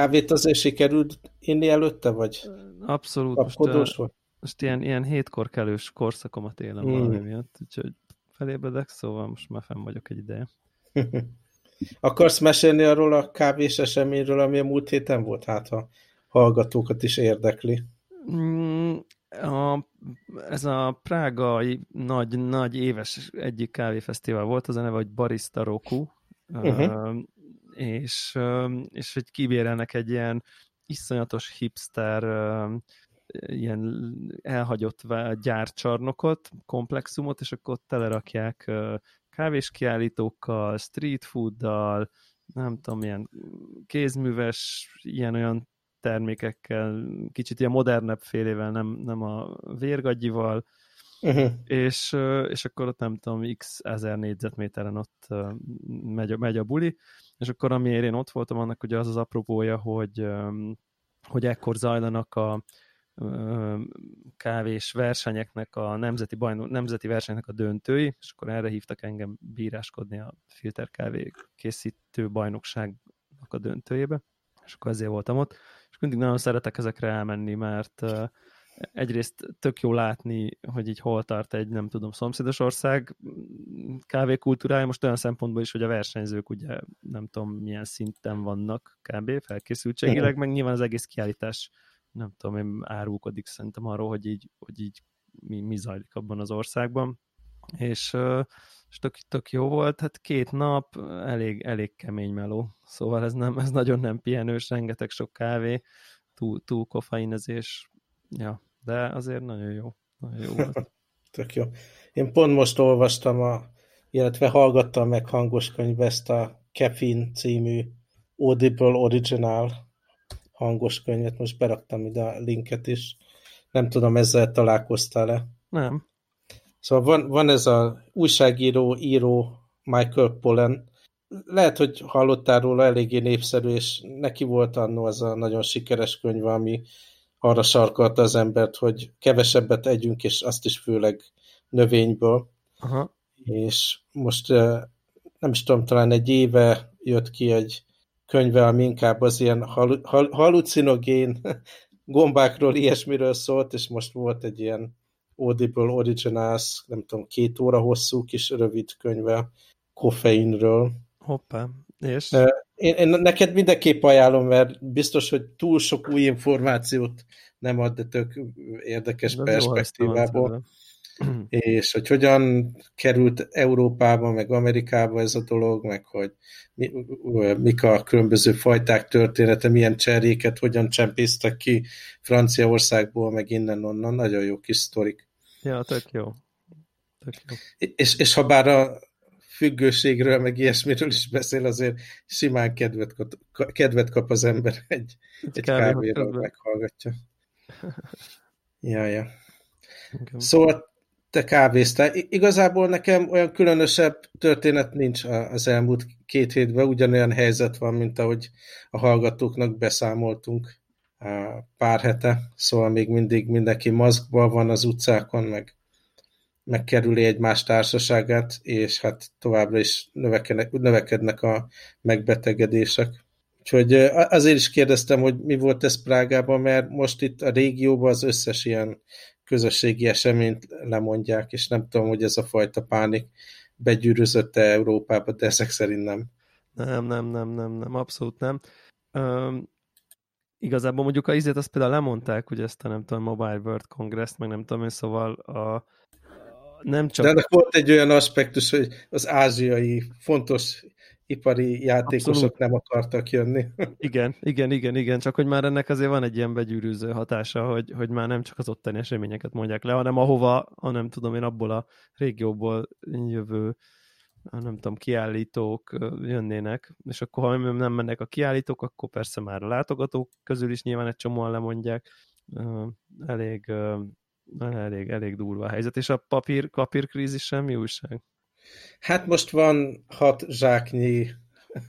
Kávét azért sikerült inni előtte, vagy Abszolút. Most, volt? most ilyen, ilyen hétkor kelős korszakomat élem hmm. valami miatt, úgyhogy felébredek, szóval most már fenn vagyok egy ideje. Akarsz mesélni arról a kávés eseményről, ami a múlt héten volt? Hát a hallgatókat is érdekli. Mm, a, ez a prágai nagy, nagy éves egyik kávéfesztivál volt, az a neve, hogy Barista Roku, uh-huh. És, és hogy kibérelnek egy ilyen iszonyatos hipster ilyen elhagyott gyárcsarnokot, komplexumot, és akkor ott telerakják kávéskiállítókkal, street fooddal, nem tudom, ilyen kézműves, ilyen-olyan termékekkel, kicsit ilyen modernebb félével, nem, nem a vérgagyival, uh-huh. és, és akkor ott nem tudom, x ezer négyzetméteren ott megy, megy a buli, és akkor amiért én ott voltam, annak ugye az az apropója, hogy, hogy ekkor zajlanak a, kávés versenyeknek, a nemzeti, bajnok, nemzeti versenynek a döntői, és akkor erre hívtak engem bíráskodni a filterkávé készítő bajnokságnak a döntőjébe, és akkor ezért voltam ott, és mindig nagyon szeretek ezekre elmenni, mert egyrészt tök jó látni, hogy így hol tart egy, nem tudom, szomszédos ország kávékultúrája, most olyan szempontból is, hogy a versenyzők ugye nem tudom milyen szinten vannak kb. felkészültségileg, meg nyilván az egész kiállítás nem tudom én, árulkodik szerintem arról, hogy így, hogy így mi, mi zajlik abban az országban. És, és tök, tök jó volt, hát két nap, elég, elég kemény meló, szóval ez, nem, ez nagyon nem pihenős, rengeteg sok kávé, túl, túl koffeinezés, ja, de azért nagyon jó, nagyon jó volt. tök jó. Én pont most olvastam, a, illetve hallgattam meg hangos könyv ezt a Caffeine című Audible Original hangos könyvet, most beraktam ide a linket is. Nem tudom, ezzel találkoztál-e? Nem. Szóval van, van ez a újságíró, író Michael Pollan. Lehet, hogy hallottál róla, eléggé népszerű, és neki volt annó az a nagyon sikeres könyv, ami arra sarkalta az embert, hogy kevesebbet együnk, és azt is főleg növényből. Aha. És most nem is tudom, talán egy éve jött ki egy könyve, ami inkább az ilyen hal hal halucinogén gombákról, ilyesmiről szólt, és most volt egy ilyen Audible Originals, nem tudom, két óra hosszú kis rövid könyve koffeinről. Hoppá, és? Én, én neked mindenképp ajánlom, mert biztos, hogy túl sok új információt nem ad, de tök érdekes de perspektívából és hogy hogyan került Európába, meg Amerikába ez a dolog, meg hogy mi, mik a különböző fajták története, milyen cseréket, hogyan csempésztek ki Franciaországból, meg innen-onnan. Nagyon jó kis sztorik. Ja, tök jó. Tök jó. És, és ha bár a függőségről, meg ilyesmiről is beszél, azért simán kedvet, kap, kedvet kap az ember egy, egy kávéról meghallgatja. Ja, ja. Okay. Szóval te kávéztál. Igazából nekem olyan különösebb történet nincs az elmúlt két hétben, ugyanolyan helyzet van, mint ahogy a hallgatóknak beszámoltunk pár hete, szóval még mindig mindenki maszkban van az utcákon, meg megkerüli egymás társaságát, és hát továbbra is növekednek, növekednek a megbetegedések. Úgyhogy azért is kérdeztem, hogy mi volt ez Prágában, mert most itt a régióban az összes ilyen közösségi eseményt lemondják, és nem tudom, hogy ez a fajta pánik begyűrözött-e Európába, de ezek szerint nem. Nem, nem, nem, nem, nem, abszolút nem. Um, igazából mondjuk a izét azt például lemondták, hogy ezt a nem tudom, Mobile World Congress, meg nem tudom én, szóval a, nem csak... De ennek volt egy olyan aspektus, hogy az ázsiai fontos ipari játékosok Abszolút. nem akartak jönni. Igen, igen, igen, igen, csak hogy már ennek azért van egy ilyen begyűrűző hatása, hogy, hogy már nem csak az ottani eseményeket mondják le, hanem ahova, hanem tudom én abból a régióból jövő nem tudom, kiállítók jönnének, és akkor ha nem mennek a kiállítók, akkor persze már a látogatók közül is nyilván egy csomóan lemondják. Elég, elég, elég durva a helyzet, és a papír, papírkrízis semmi újság. Hát most van hat zsáknyi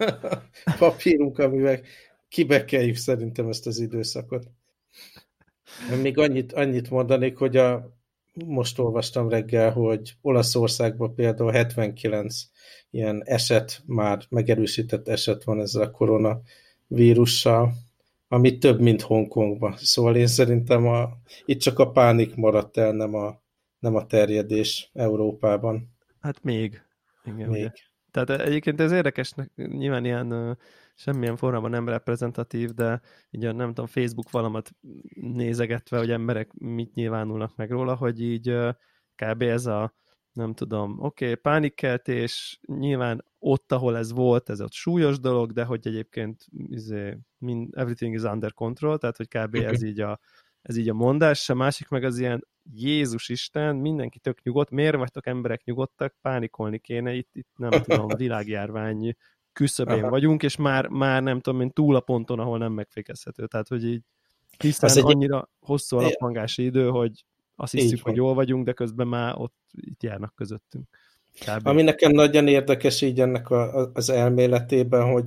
papírunk, amivel kibekeljük szerintem ezt az időszakot. Még annyit, annyit mondanék, hogy a, most olvastam reggel, hogy Olaszországban például 79 ilyen eset, már megerősített eset van ezzel a koronavírussal, ami több, mint Hongkongban. Szóval én szerintem a, itt csak a pánik maradt el, nem a, nem a terjedés Európában. Hát még. Igen, még. Ugye. Tehát egyébként ez érdekes, nyilván ilyen semmilyen formában nem reprezentatív, de így a, nem tudom, Facebook valamat nézegetve, hogy emberek mit nyilvánulnak meg róla, hogy így kb. ez a nem tudom, oké, okay, pánikkeltés, nyilván ott, ahol ez volt, ez ott súlyos dolog, de hogy egyébként izé, mind, everything is under control, tehát hogy kb. ez így a, ez így a mondás, a másik meg az ilyen Jézus Isten, mindenki tök nyugodt, miért vagytok emberek nyugodtak, pánikolni kéne, itt, itt nem tudom, világjárvány küszöbén vagyunk, és már, már nem tudom én túl a ponton, ahol nem megfékezhető, tehát hogy így tisztán egy... annyira hosszú alaphangási idő, hogy azt hiszük, hogy jól vagyunk, de közben már ott itt járnak közöttünk. Kb. Ami nekem nagyon érdekes így ennek a, az elméletében, hogy,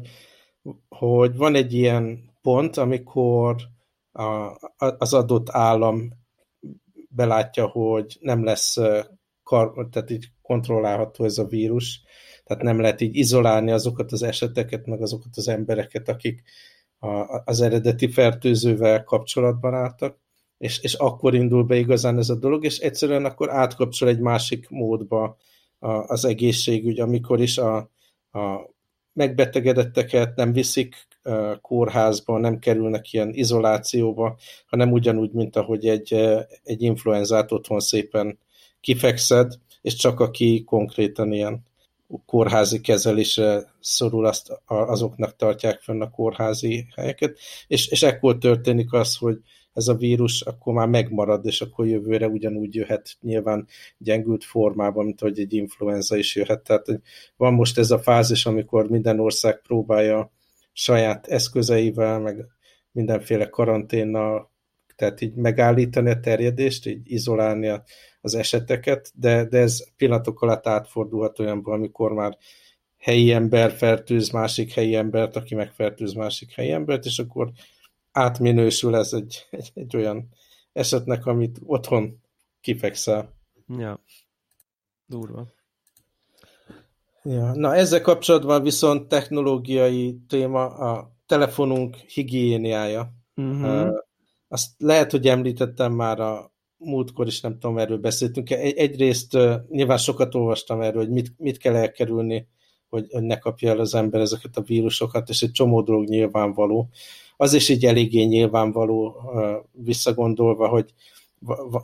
hogy van egy ilyen pont, amikor a, az adott állam belátja, hogy nem lesz kar, tehát így kontrollálható ez a vírus, tehát nem lehet így izolálni azokat az eseteket, meg azokat az embereket, akik a, az eredeti fertőzővel kapcsolatban álltak, és, és akkor indul be igazán ez a dolog, és egyszerűen akkor átkapcsol egy másik módba a, az egészségügy, amikor is a, a megbetegedetteket nem viszik kórházba, nem kerülnek ilyen izolációba, hanem ugyanúgy, mint ahogy egy, egy influenzát otthon szépen kifekszed, és csak aki konkrétan ilyen kórházi kezelésre szorul, azt azoknak tartják fenn a kórházi helyeket, és, és ekkor történik az, hogy ez a vírus akkor már megmarad, és akkor jövőre ugyanúgy jöhet nyilván gyengült formában, mint hogy egy influenza is jöhet. Tehát van most ez a fázis, amikor minden ország próbálja saját eszközeivel, meg mindenféle karanténnal, tehát így megállítani a terjedést, így izolálni az eseteket, de, de ez pillanatok alatt átfordulhat olyanba, amikor már helyi ember fertőz másik helyi embert, aki megfertőz másik helyi embert, és akkor átminősül ez egy, egy, egy olyan esetnek, amit otthon kifekszel. Ja, durva. Ja. Na, ezzel kapcsolatban viszont technológiai téma a telefonunk higiéniája. Uh-huh. Uh, azt lehet, hogy említettem már a múltkor is, nem tudom, erről beszéltünk. Egy, egyrészt uh, nyilván sokat olvastam erről, hogy mit, mit kell elkerülni, hogy, hogy ne kapja el az ember ezeket a vírusokat, és egy csomó dolog nyilvánvaló. Az is így eléggé nyilvánvaló visszagondolva, hogy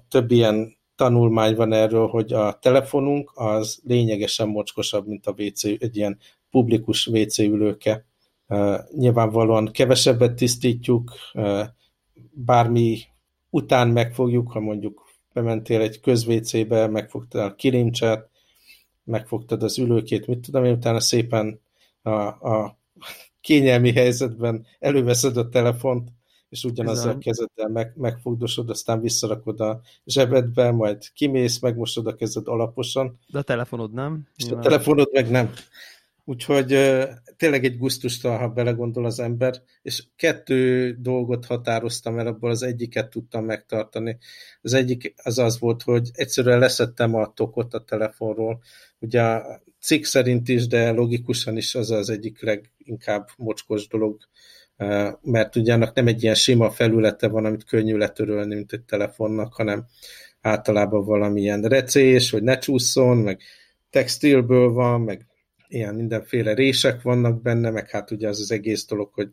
több ilyen tanulmány van erről, hogy a telefonunk az lényegesen mocskosabb, mint a WC, egy ilyen publikus WC ülőke. Nyilvánvalóan kevesebbet tisztítjuk, bármi után megfogjuk, ha mondjuk bementél egy közvécébe, megfogtad a kilincset, megfogtad az ülőkét, mit tudom én, utána szépen a, a kényelmi helyzetben előveszed a telefont, és ugyanazzal a kezeddel meg, megfogdosod, aztán visszarakod a zsebedbe, majd kimész, megmosod a kezed alaposan. De a telefonod nem? És a telefonod meg nem. Úgyhogy tényleg egy gusztustal, ha belegondol az ember, és kettő dolgot határoztam el, abból az egyiket tudtam megtartani. Az egyik az az volt, hogy egyszerűen leszettem a tokot a telefonról. Ugye a cikk szerint is, de logikusan is az az egyik leginkább mocskos dolog, mert ugye annak nem egy ilyen sima felülete van, amit könnyű letörölni, mint egy telefonnak, hanem általában valamilyen recés, hogy ne csúszson, meg textilből van, meg ilyen mindenféle rések vannak benne, meg hát ugye az az egész dolog, hogy,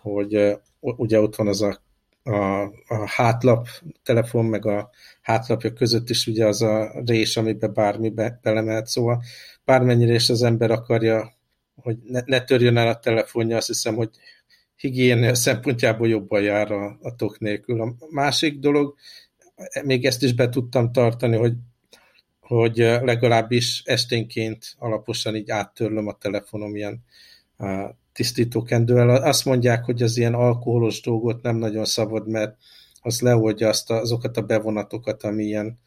hogy ugye ott van az a, a, a hátlap telefon, meg a hátlapja között is ugye az a rés, amiben bármi be, belemehet, szóval bármennyire is az ember akarja, hogy ne, ne törjön el a telefonja, azt hiszem, hogy higiénia szempontjából jobban jár a, a tok nélkül. A másik dolog, még ezt is be tudtam tartani, hogy, hogy legalábbis esténként alaposan így áttörlöm a telefonom ilyen tisztítókendővel. Azt mondják, hogy az ilyen alkoholos dolgot nem nagyon szabad, mert az leoldja azt azokat a bevonatokat, ami ilyen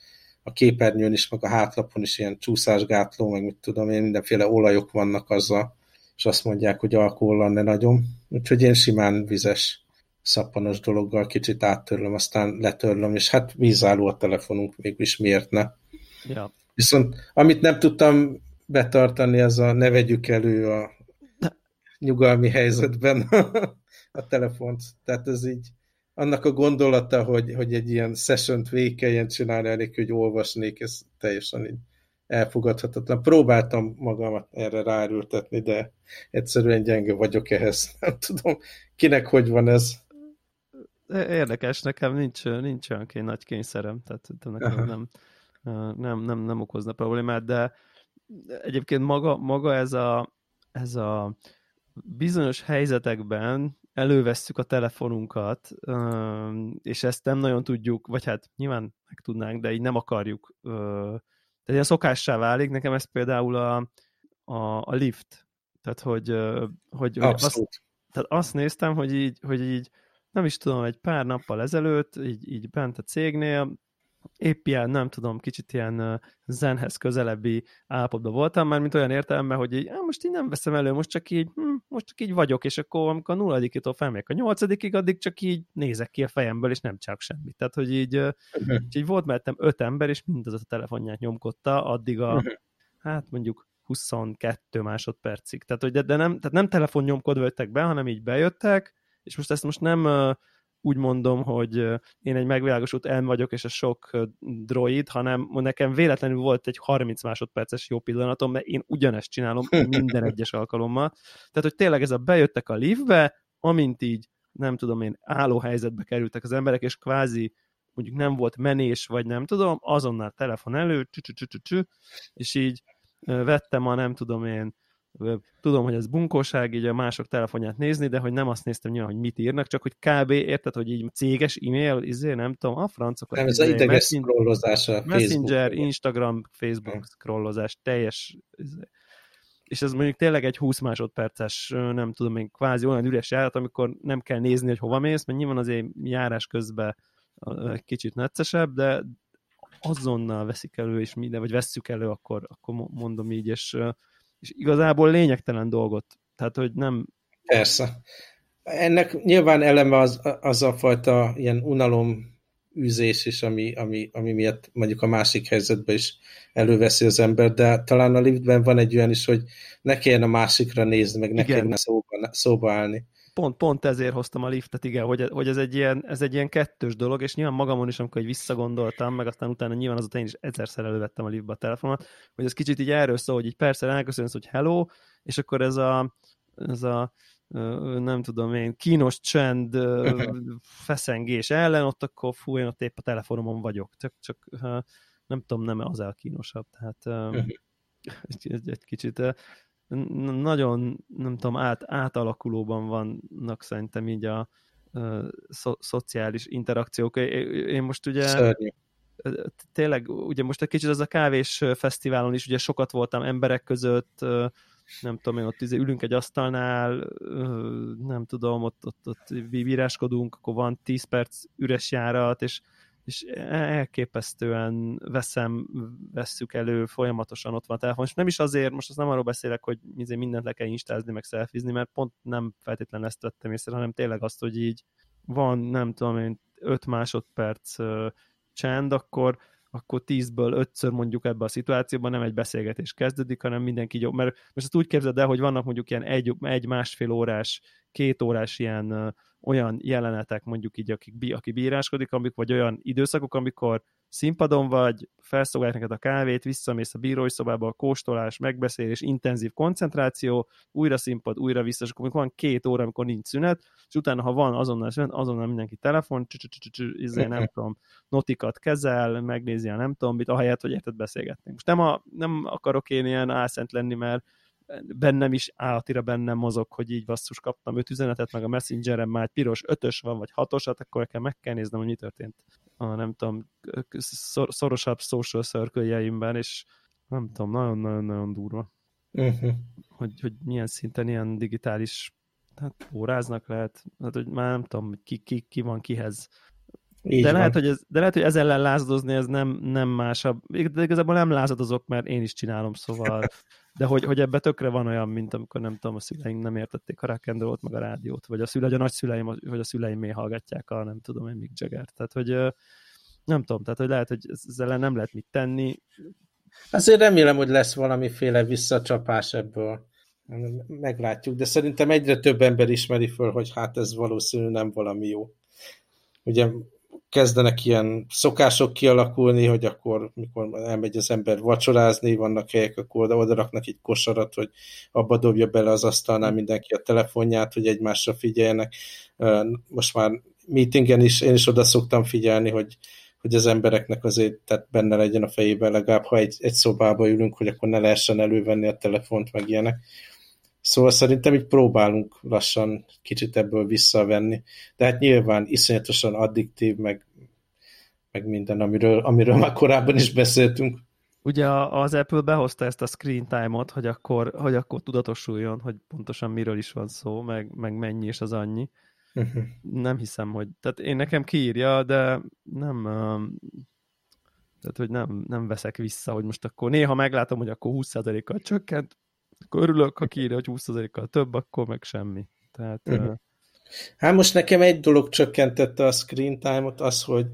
a képernyőn is, meg a hátlapon is ilyen csúszásgátló, meg mit tudom én, mindenféle olajok vannak azzal, és azt mondják, hogy alkohollal ne nagyon. Úgyhogy én simán vizes szappanos dologgal kicsit áttörlöm, aztán letörlöm, és hát vízálló a telefonunk, mégis miért ne. Ja. Viszont amit nem tudtam betartani, az a ne vegyük elő a nyugalmi helyzetben a telefont. Tehát ez így annak a gondolata, hogy, hogy egy ilyen session-t végig kelljen csinálni, elég, hogy olvasnék, ez teljesen így elfogadhatatlan. Próbáltam magamat erre ráerőltetni, de egyszerűen gyenge vagyok ehhez. Nem tudom, kinek hogy van ez. Érdekes, nekem nincs, nincs olyan kény, nagy kényszerem, tehát nekem nem, nem, nem, nem okozna problémát, de egyébként maga, maga ez, a, ez a bizonyos helyzetekben elővesszük a telefonunkat, és ezt nem nagyon tudjuk, vagy hát nyilván meg tudnánk, de így nem akarjuk. Tehát ilyen szokássá válik. Nekem ez például a, a, a lift. Tehát, hogy, hogy, hogy azt, tehát azt néztem, hogy így, hogy így nem is tudom, egy pár nappal ezelőtt, így, így bent a cégnél, épp ilyen, nem tudom, kicsit ilyen zenhez közelebbi állapotban voltam már, mint olyan értelemben, hogy így, most így nem veszem elő, most csak így, hm, most csak így vagyok, és akkor amikor a nulladikitól felmegyek a nyolcadikig, addig csak így nézek ki a fejemből, és nem csak semmit. Tehát, hogy így, uh-huh. így volt mellettem öt ember, és mindaz a telefonját nyomkodta, addig a, uh-huh. hát mondjuk 22 másodpercig. Tehát, hogy de, de nem, tehát nem telefon nyomkodva jöttek be, hanem így bejöttek, és most ezt most nem úgy mondom, hogy én egy megvilágosult elm vagyok, és a sok droid, hanem nekem véletlenül volt egy 30 másodperces jó pillanatom, mert én ugyanezt csinálom minden egyes alkalommal. Tehát, hogy tényleg ez a bejöttek a liftbe, amint így, nem tudom én, álló helyzetbe kerültek az emberek, és kvázi mondjuk nem volt menés, vagy nem tudom, azonnal telefon elő, csü, csü, csü, csü, és így vettem a nem tudom én tudom, hogy ez bunkóság, így a mások telefonját nézni, de hogy nem azt néztem nyilván, hogy mit írnak, csak hogy kb. érted, hogy így céges e-mail, izé, nem tudom, a francok. Nem, ez az ideges scrollozás a Messenger, Facebook. Instagram, Facebook hmm. scrollozás, teljes izé. és ez mondjuk tényleg egy 20 másodperces, nem tudom én, kvázi olyan üres járat, amikor nem kell nézni, hogy hova mész, mert nyilván azért járás közben kicsit neccesebb, de azonnal veszik elő, és minden, vagy vesszük elő, akkor, akkor mondom így, és és igazából lényegtelen dolgot. Tehát, hogy nem... Persze. Ennek nyilván eleme az, az a fajta ilyen unalom űzés is, ami, ami, ami miatt mondjuk a másik helyzetben is előveszi az ember, de talán a liftben van egy olyan is, hogy ne kelljen a másikra nézni, meg ne Igen. kelljen szóba, szóba állni pont, pont ezért hoztam a liftet, igen, hogy, hogy ez, egy ilyen, ez egy ilyen kettős dolog, és nyilván magamon is, amikor visszagondoltam, meg aztán utána nyilván azután én is egyszer elővettem a liftbe a telefonomat, hogy ez kicsit így erről szól, hogy így persze elköszönsz, hogy hello, és akkor ez a, ez a nem tudom én, kínos csend, feszengés ellen, ott akkor fú, én ott épp a telefonomon vagyok. Csak, csak nem tudom, nem az el kínosabb. Tehát egy, egy, egy kicsit nagyon, nem tudom, át, átalakulóban vannak szerintem így a, a szo, szociális interakciók. Én most ugye Szörnyű. tényleg, ugye most egy kicsit az a kávés fesztiválon is ugye sokat voltam emberek között, nem tudom én, ott izé ülünk egy asztalnál, nem tudom, ott, ott, ott víráskodunk, akkor van 10 perc üres járat, és és elképesztően veszem, vesszük elő, folyamatosan ott van a telefon, és nem is azért, most azt nem arról beszélek, hogy izé mindent le kell instázni, meg szelfizni, mert pont nem feltétlenül ezt vettem észre, hanem tényleg azt, hogy így van, nem tudom én, 5 másodperc uh, csend, akkor akkor tízből ötször mondjuk ebbe a szituációban nem egy beszélgetés kezdődik, hanem mindenki jó. Mert most ezt úgy képzeld el, hogy vannak mondjuk ilyen egy, egy másfél órás, két órás ilyen olyan jelenetek, mondjuk így, akik, aki bíráskodik, amik, vagy olyan időszakok, amikor színpadon vagy, felszolgálják neked a kávét, visszamész a bírói szobába, a kóstolás, megbeszélés, intenzív koncentráció, újra színpad, újra vissza, és akkor van két óra, amikor nincs szünet, és utána, ha van azonnal szünet, azonnal mindenki telefon, izé, nem tudom, notikat kezel, megnézi a nem tudom mit, ahelyett, hogy érted beszélgetni. Most nem, a, nem akarok én ilyen álszent lenni, mert bennem is állatira bennem mozog, hogy így basszus kaptam öt üzenetet, meg a messengeren már egy piros ötös van, vagy hatosat, akkor nekem meg kell néznem, hogy mi történt a nem tudom, szorosabb social circle és nem tudom, nagyon-nagyon-nagyon durva. Uh-huh. Hogy, hogy milyen szinten ilyen digitális hát óráznak lehet, hát, hogy már nem tudom, ki, ki, ki van kihez így de, van. lehet, hogy ez, de lehet, hogy ezzel ellen lázadozni ez nem, nem másabb. De igazából nem lázadozok, mert én is csinálom, szóval de hogy, hogy ebbe tökre van olyan, mint amikor nem tudom, a szüleink nem értették a rock and meg a rádiót, vagy a szüleim, a nagyszüleim, vagy a szüleim még hallgatják a nem tudom én Mick Jagger. Tehát, hogy nem tudom, tehát, hogy lehet, hogy ezzel nem lehet mit tenni. Azért remélem, hogy lesz valamiféle visszacsapás ebből. Meglátjuk, de szerintem egyre több ember ismeri föl, hogy hát ez valószínű nem valami jó. Ugye kezdenek ilyen szokások kialakulni, hogy akkor, mikor elmegy az ember vacsorázni, vannak helyek, akkor oda, oda raknak egy kosarat, hogy abba dobja bele az asztalnál mindenki a telefonját, hogy egymásra figyeljenek. Most már meetingen is, én is oda szoktam figyelni, hogy, hogy az embereknek azért tehát benne legyen a fejében legalább, ha egy, egy szobába ülünk, hogy akkor ne lehessen elővenni a telefont, meg ilyenek. Szóval szerintem így próbálunk lassan kicsit ebből visszavenni. De hát nyilván iszonyatosan addiktív, meg, meg minden, amiről, amiről már korábban is beszéltünk. Ugye az Apple behozta ezt a screen time-ot, hogy akkor, hogy akkor tudatosuljon, hogy pontosan miről is van szó, meg, meg mennyi és az annyi. Uh-huh. Nem hiszem, hogy... Tehát én nekem kiírja, de nem... Tehát, hogy nem, nem veszek vissza, hogy most akkor néha meglátom, hogy akkor 20%-kal csökkent, akkor örülök, ha kiírja, hogy 20%-kal több, akkor meg semmi. Tehát... Uh-huh. Hát most nekem egy dolog csökkentette a screen time-ot, az, hogy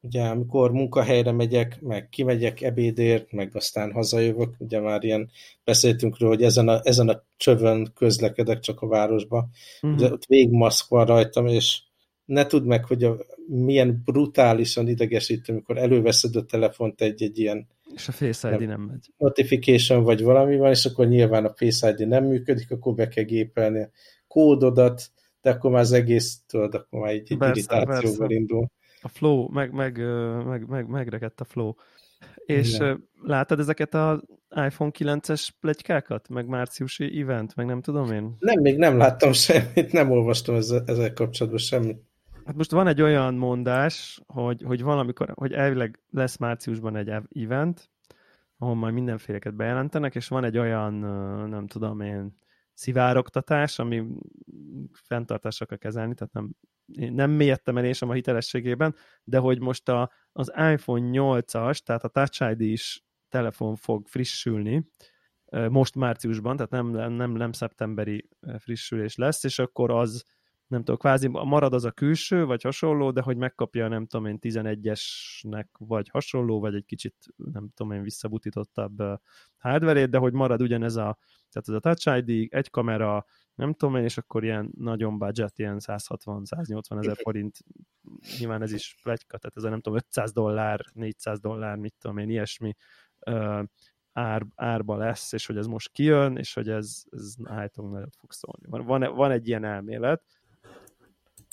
ugye amikor munkahelyre megyek, meg kimegyek ebédért, meg aztán hazajövök, ugye már ilyen beszéltünk róla, hogy ezen a, ezen a csövön közlekedek csak a városba, uh-huh. ugye ott végmaszk van rajtam, és ne tudd meg, hogy a, milyen brutálisan idegesítő, amikor előveszed a telefont egy-egy ilyen és a Face ID nem, nem megy. Notification vagy valami van, és akkor nyilván a Face ID nem működik, akkor be kell gépelni a kódodat, de akkor már az egész, tudod, akkor már egy, egy irritációval indul. A flow, meg, meg, meg, meg, megrekedt a flow. És Igen. láttad ezeket az iPhone 9-es plegykákat, meg márciusi event, meg nem tudom én? Nem, még nem láttam semmit, nem olvastam ezzel, ezzel kapcsolatban semmit. Hát most van egy olyan mondás, hogy, hogy valamikor, hogy elvileg lesz márciusban egy event, ahol majd mindenféleket bejelentenek, és van egy olyan, nem tudom én, szivároktatás, ami fenntartásra kell kezelni, tehát nem, nem mélyedtem el a hitelességében, de hogy most a, az iPhone 8-as, tehát a Touch ID is telefon fog frissülni, most márciusban, tehát nem, nem, nem szeptemberi frissülés lesz, és akkor az nem tudom, kvázi marad az a külső, vagy hasonló, de hogy megkapja, nem tudom én, 11-esnek, vagy hasonló, vagy egy kicsit, nem tudom én, visszabutítottabb hardware de hogy marad ugyanez a, tehát ez a Touch ID, egy kamera, nem tudom én, és akkor ilyen nagyon budget, ilyen 160-180 ezer forint, nyilván ez is plegyka, tehát ez a nem tudom, 500 dollár, 400 dollár, mit tudom én, ilyesmi ár, árba lesz, és hogy ez most kijön, és hogy ez, ez állítólag nagyot fog szólni. Van, van, van egy ilyen elmélet,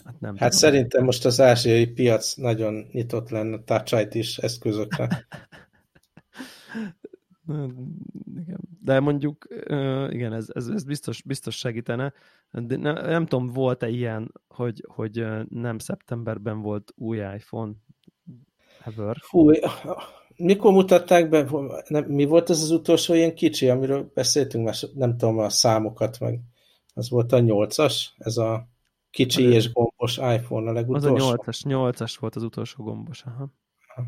Hát, nem hát szerintem most az ázsiai piac nagyon nyitott lenne Touch is eszközökre. De mondjuk, igen, ez, ez, ez biztos, biztos segítene. De nem, nem tudom, volt-e ilyen, hogy, hogy nem szeptemberben volt új iPhone ever? Fú, mikor mutatták be, nem, mi volt ez az utolsó ilyen kicsi, amiről beszéltünk, mert nem tudom a számokat meg. Az volt a nyolcas, ez a Kicsi az és gombos iPhone a legutolsó. Az a 8-as, 8-as volt az utolsó gombos, aha. aha.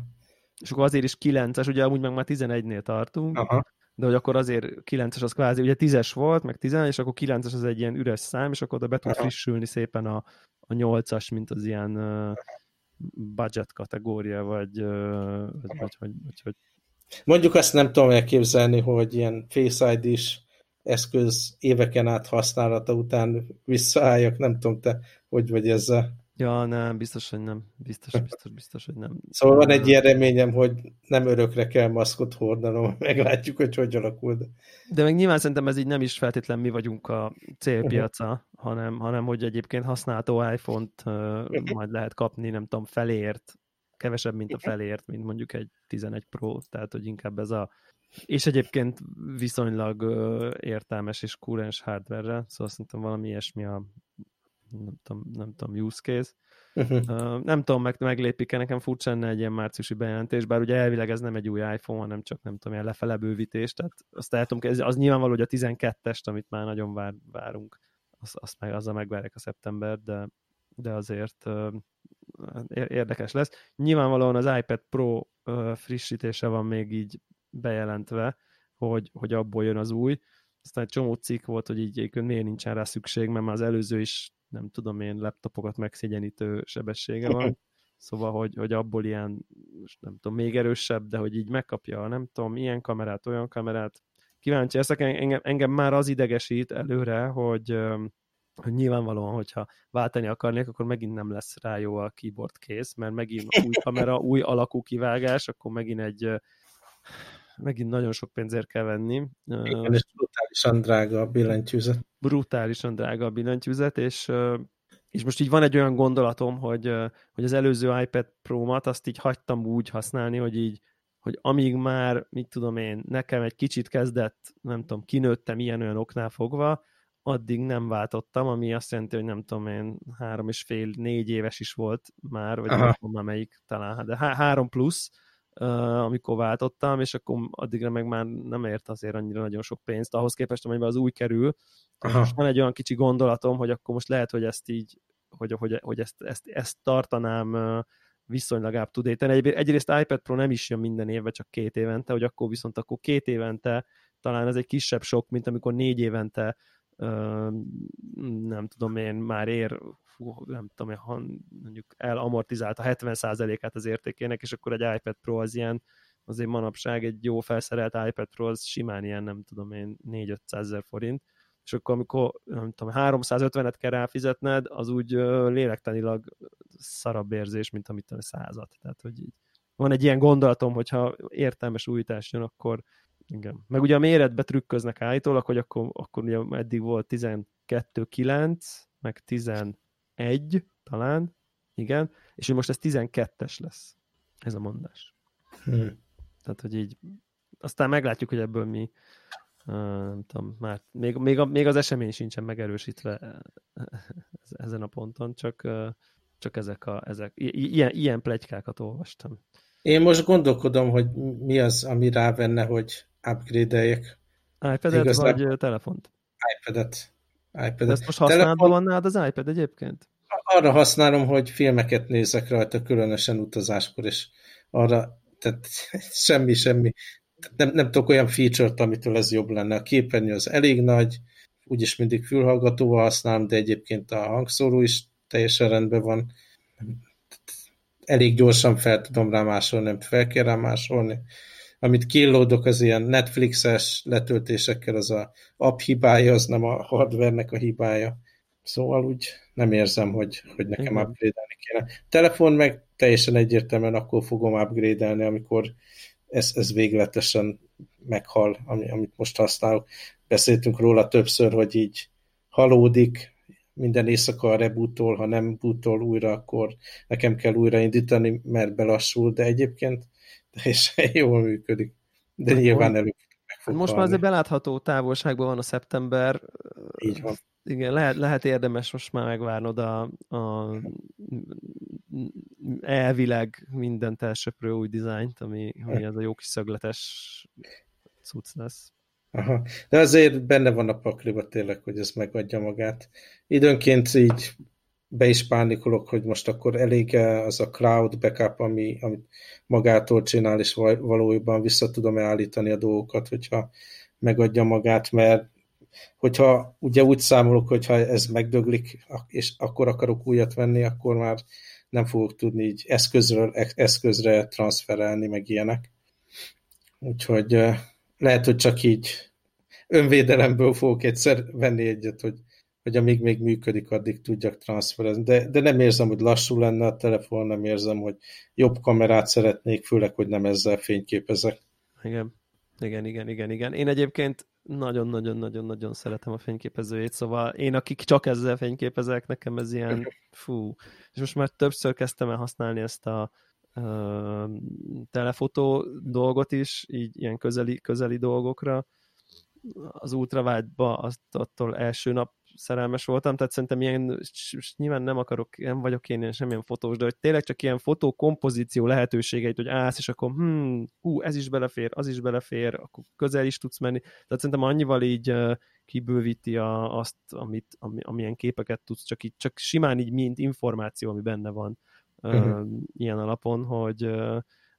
És akkor azért is 9-es, ugye amúgy meg már 11-nél tartunk, aha. de hogy akkor azért 9-es az kvázi, ugye 10-es volt, meg 10 és akkor 9-es az egy ilyen üres szám, és akkor oda be tud aha. frissülni szépen a, a 8-as, mint az ilyen uh, budget kategória, vagy, uh, vagy, vagy, vagy, vagy, Mondjuk azt nem tudom elképzelni, hogy ilyen Face ID-s eszköz éveken át használata után visszaálljak, nem tudom te, hogy vagy ezzel. Ja, nem, biztos, hogy nem. Biztos, biztos, biztos, hogy nem. Szóval van egy ilyen reményem, hogy nem örökre kell maszkot hordanom, meglátjuk, hogy hogy alakul. De, de meg nyilván szerintem ez így nem is feltétlen mi vagyunk a célpiaca, uh-huh. hanem, hanem hogy egyébként használható iPhone-t uh, uh-huh. majd lehet kapni, nem tudom, felért, kevesebb, mint a felért, mint mondjuk egy 11 Pro, tehát hogy inkább ez a és egyébként viszonylag értelmes és kúrens hardware-re, szóval szerintem valami ilyesmi a nem tudom, nem tudom use case. Uh-huh. nem tudom, meg, meglépik-e, nekem furcsa lenne egy ilyen márciusi bejelentés, bár ugye elvileg ez nem egy új iPhone, hanem csak nem tudom, ilyen lefele bővítés, tehát azt el tudom, az nyilvánvaló, hogy a 12-est, amit már nagyon vár, várunk, azt, azt meg, azzal megvárják a szeptember, de, de azért uh, érdekes lesz. Nyilvánvalóan az iPad Pro uh, frissítése van még így bejelentve, hogy, hogy abból jön az új. Aztán egy csomó cikk volt, hogy így miért nincsen rá szükség, mert már az előző is, nem tudom én, laptopokat megszégyenítő sebessége van. Szóval, hogy, hogy abból ilyen, nem tudom, még erősebb, de hogy így megkapja, nem tudom, ilyen kamerát, olyan kamerát, kíváncsi leszek, engem, engem már az idegesít előre, hogy, hogy nyilvánvalóan, hogyha váltani akarnék, akkor megint nem lesz rá jó a keyboard kész, mert megint új kamera, új alakú kivágás, akkor megint egy megint nagyon sok pénzért kell venni. Igen, és brutálisan drága a billentyűzet. Brutálisan drága a billentyűzet, és és most így van egy olyan gondolatom, hogy, hogy az előző iPad Pro-mat azt így hagytam úgy használni, hogy így, hogy amíg már, mit tudom én, nekem egy kicsit kezdett, nem tudom, kinőttem ilyen-olyan oknál fogva, addig nem váltottam, ami azt jelenti, hogy nem tudom én, három és fél, négy éves is volt már, vagy Aha. nem tudom már melyik talán, de há- három plusz, amikor váltottam, és akkor addigra meg már nem ért azért annyira nagyon sok pénzt, ahhoz képest, amelyben az új kerül. Aha. Most van egy olyan kicsi gondolatom, hogy akkor most lehet, hogy ezt így, hogy, hogy, hogy ezt, ezt, ezt tartanám viszonylag up to date Egy, egyrészt iPad Pro nem is jön minden évben, csak két évente, hogy akkor viszont akkor két évente talán ez egy kisebb sok, mint amikor négy évente nem tudom én, már ér, fú, nem tudom én, mondjuk elamortizált a 70%-át az értékének, és akkor egy iPad Pro az ilyen, azért manapság egy jó felszerelt iPad Pro az simán ilyen, nem tudom én, 4-500 ezer forint, és akkor amikor, nem tudom, 350-et kell ráfizetned, az úgy lélektanilag szarabb érzés, mint amit a százat. Tehát, hogy így van egy ilyen gondolatom, hogyha értelmes újítás jön, akkor, igen. Meg ugye a méretbe trükköznek állítólag, hogy akkor, akkor ugye eddig volt 12-9, meg 11 talán, igen, és hogy most ez 12-es lesz, ez a mondás. Hmm. Tehát, hogy így, aztán meglátjuk, hogy ebből mi, uh, nem tudom, már még, még, a, még az esemény sincsen megerősítve ezen a ponton, csak, uh, csak ezek a, ezek, ilyen, ilyen plegykákat olvastam. Én most gondolkodom, hogy mi az, ami rávenne, hogy upgrade-eljek. iPad-et Igazából... vagy telefont? iPad-et. iPad-et. De ezt most használva Telefon... az iPad egyébként? Arra használom, hogy filmeket nézek rajta, különösen utazáskor, és arra, tehát semmi, semmi. Nem, nem tudok olyan feature-t, amitől ez jobb lenne. A képernyő az elég nagy, úgyis mindig fülhallgatóval használom, de egyébként a hangszóró is teljesen rendben van. Elég gyorsan fel tudom rá másolni, nem fel kell rá másolni amit killódok az ilyen Netflixes letöltésekkel, az a app hibája, az nem a hardvernek a hibája. Szóval úgy nem érzem, hogy, hogy nekem Igen. upgrade-elni kéne. Telefon meg teljesen egyértelműen akkor fogom upgrade-elni, amikor ez, ez végletesen meghal, ami, amit most használok. Beszéltünk róla többször, hogy így halódik, minden éjszaka a rebootol, ha nem bootol újra, akkor nekem kell újraindítani, mert belassul, de egyébként teljesen jól működik. De hát nyilván előbb meg Most már azért belátható távolságban van a szeptember. Így van. Igen, lehet, lehet érdemes most már megvárnod a, a elvileg mindent elsöprő új dizájnt, ami, ami ez a jó kis szögletes cucc lesz. Aha. De azért benne van a pakliba tényleg, hogy ez megadja magát. Időnként így be is pánikolok, hogy most akkor elég az a cloud backup, ami, amit magától csinál, és valójában vissza tudom állítani a dolgokat, hogyha megadja magát, mert hogyha ugye úgy számolok, hogyha ez megdöglik, és akkor akarok újat venni, akkor már nem fogok tudni így eszközről eszközre transferelni, meg ilyenek. Úgyhogy lehet, hogy csak így önvédelemből fogok egyszer venni egyet, hogy hogy amíg még működik, addig tudjak transferezni. De, de nem érzem, hogy lassú lenne a telefon, nem érzem, hogy jobb kamerát szeretnék, főleg, hogy nem ezzel fényképezek. Igen, igen, igen, igen, igen. Én egyébként nagyon-nagyon-nagyon-nagyon szeretem a fényképezőjét, szóval én, akik csak ezzel fényképezek, nekem ez ilyen fú. És most már többször kezdtem el használni ezt a uh, telefotó dolgot is, így ilyen közeli, közeli dolgokra. Az ultravágyba azt attól első nap szerelmes voltam, tehát szerintem ilyen, nyilván nem akarok, nem vagyok én ilyen semmilyen fotós, de hogy tényleg csak ilyen fotókompozíció lehetőségeit, hogy állsz, és akkor hm, hú, ez is belefér, az is belefér, akkor közel is tudsz menni. Tehát szerintem annyival így kibővíti a, azt, amit, ami, amilyen képeket tudsz, csak, így, csak simán így mint információ, ami benne van uh, uh-huh. ilyen alapon, hogy,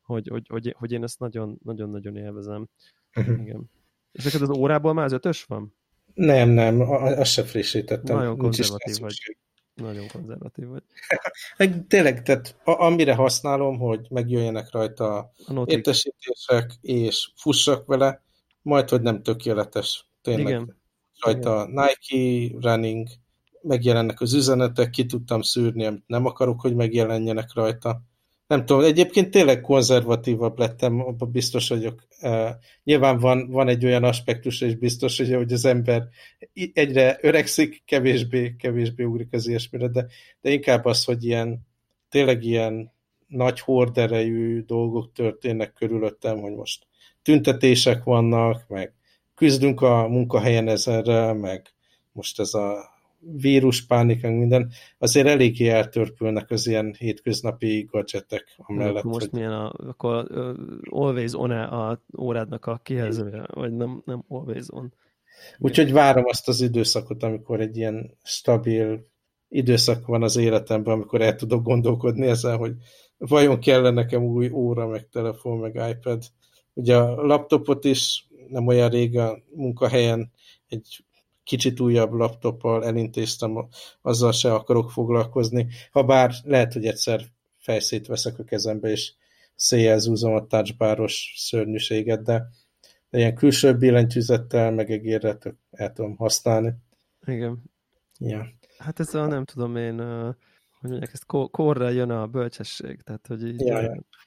hogy, hogy, hogy, hogy én ezt nagyon-nagyon élvezem. Uh-huh. Igen. És neked az órából már az ötös van? Nem, nem, azt sem frissítettem. Nagyon konzervatív vagy. Nagyon konzervatív vagy. Tényleg, tehát amire használom, hogy megjöjjenek rajta a értesítések, és fussak vele, majd, hogy nem tökéletes. Tényleg. Igen. Rajta Igen. Nike, Running, megjelennek az üzenetek, ki tudtam szűrni, amit nem akarok, hogy megjelenjenek rajta. Nem tudom, egyébként tényleg konzervatívabb lettem, abban biztos vagyok. Uh, nyilván van, van egy olyan aspektus, és biztos, hogy, hogy az ember egyre öregszik, kevésbé, kevésbé ugrik az ilyesmire, de, de inkább az, hogy ilyen, tényleg ilyen nagy horderejű dolgok történnek körülöttem, hogy most tüntetések vannak, meg küzdünk a munkahelyen ezerre, meg most ez a víruspánik, minden, azért eléggé eltörpülnek az ilyen hétköznapi gadgetek amellett. Most hogy... milyen a, akkor always on -e a órádnak a kijelzője, vagy nem, nem always on. Úgyhogy várom azt az időszakot, amikor egy ilyen stabil időszak van az életemben, amikor el tudok gondolkodni ezen, hogy vajon kellene nekem új óra, meg telefon, meg iPad. Ugye a laptopot is nem olyan rég a munkahelyen egy kicsit újabb laptoppal elintéztem, azzal se akarok foglalkozni. Ha bár lehet, hogy egyszer fejszét veszek a kezembe, és széjjel zúzom a touchbaros szörnyűséget, de, de ilyen külső billentyűzettel, meg egérre el tudom használni. Igen. Ja. Hát ez a nem tudom én, hogy mondják, ezt korra jön a bölcsesség, tehát hogy így ja,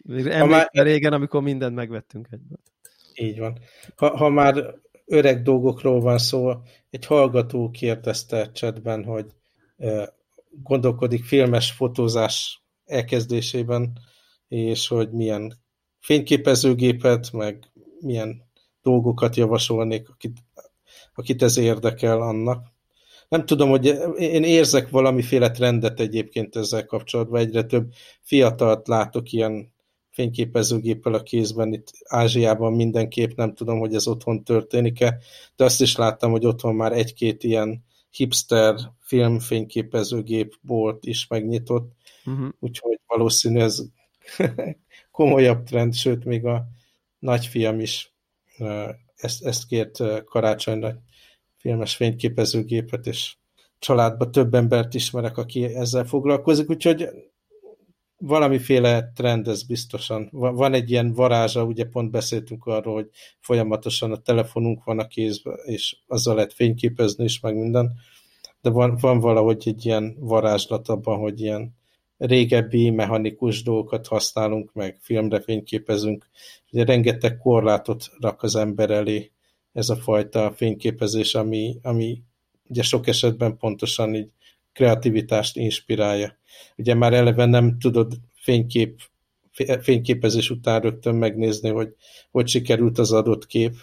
ja. már... régen, amikor mindent megvettünk egyből. Így van. Ha, ha már öreg dolgokról van szó, egy hallgató kérdezte chatben, hogy gondolkodik filmes fotózás elkezdésében, és hogy milyen fényképezőgépet, meg milyen dolgokat javasolnék, akit, akit ez érdekel annak. Nem tudom, hogy én érzek valamiféle trendet egyébként ezzel kapcsolatban, egyre több fiatalt látok ilyen fényképezőgéppel a kézben, itt Ázsiában mindenképp, nem tudom, hogy ez otthon történik-e, de azt is láttam, hogy otthon már egy-két ilyen hipster filmfényképezőgép bolt is megnyitott, uh-huh. úgyhogy valószínű ez komolyabb trend, sőt, még a nagyfiam is ezt, ezt kért karácsonyra filmes fényképezőgépet, és családban több embert ismerek, aki ezzel foglalkozik, úgyhogy valamiféle trend ez biztosan. Van egy ilyen varázsa, ugye pont beszéltünk arról, hogy folyamatosan a telefonunk van a kézben, és azzal lehet fényképezni is, meg minden, de van, van valahogy egy ilyen varázslat abban, hogy ilyen régebbi mechanikus dolgokat használunk, meg filmre fényképezünk. Ugye rengeteg korlátot rak az ember elé ez a fajta fényképezés, ami, ami ugye sok esetben pontosan így kreativitást inspirálja. Ugye már eleve nem tudod fénykép, fényképezés után rögtön megnézni, hogy hogy sikerült az adott kép,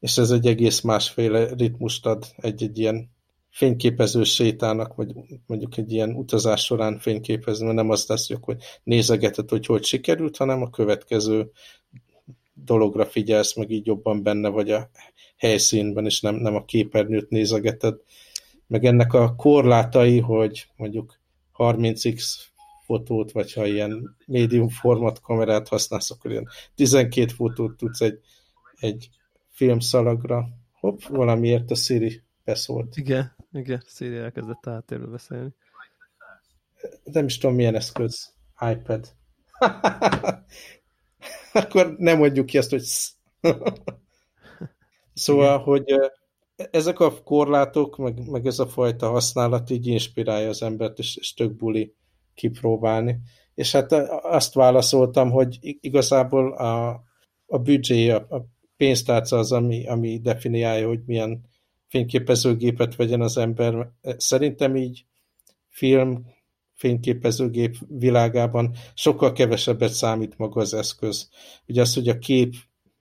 és ez egy egész másféle ritmust ad egy-egy ilyen fényképező sétának, vagy mondjuk egy ilyen utazás során fényképezni, mert nem azt lesz, hogy nézegeted, hogy hogy sikerült, hanem a következő dologra figyelsz, meg így jobban benne vagy a helyszínben, és nem, nem a képernyőt nézegeted. Meg ennek a korlátai, hogy mondjuk 30x fotót, vagy ha ilyen médium format kamerát használsz, akkor ilyen 12 fotót tudsz egy, egy filmszalagra. Hopp, valamiért a Siri beszólt. Igen, igen, Siri elkezdett átérve beszélni. Nem is tudom, milyen eszköz. iPad. akkor nem mondjuk ki azt, hogy szóval, hogy ezek a korlátok, meg, meg ez a fajta használat így inspirálja az embert, és, és tök buli kipróbálni. És hát azt válaszoltam, hogy igazából a, a büdzsé, a, a pénztárca az, ami, ami definiálja, hogy milyen fényképezőgépet vegyen az ember. Szerintem így film, fényképezőgép világában sokkal kevesebbet számít maga az eszköz. Ugye az, hogy a kép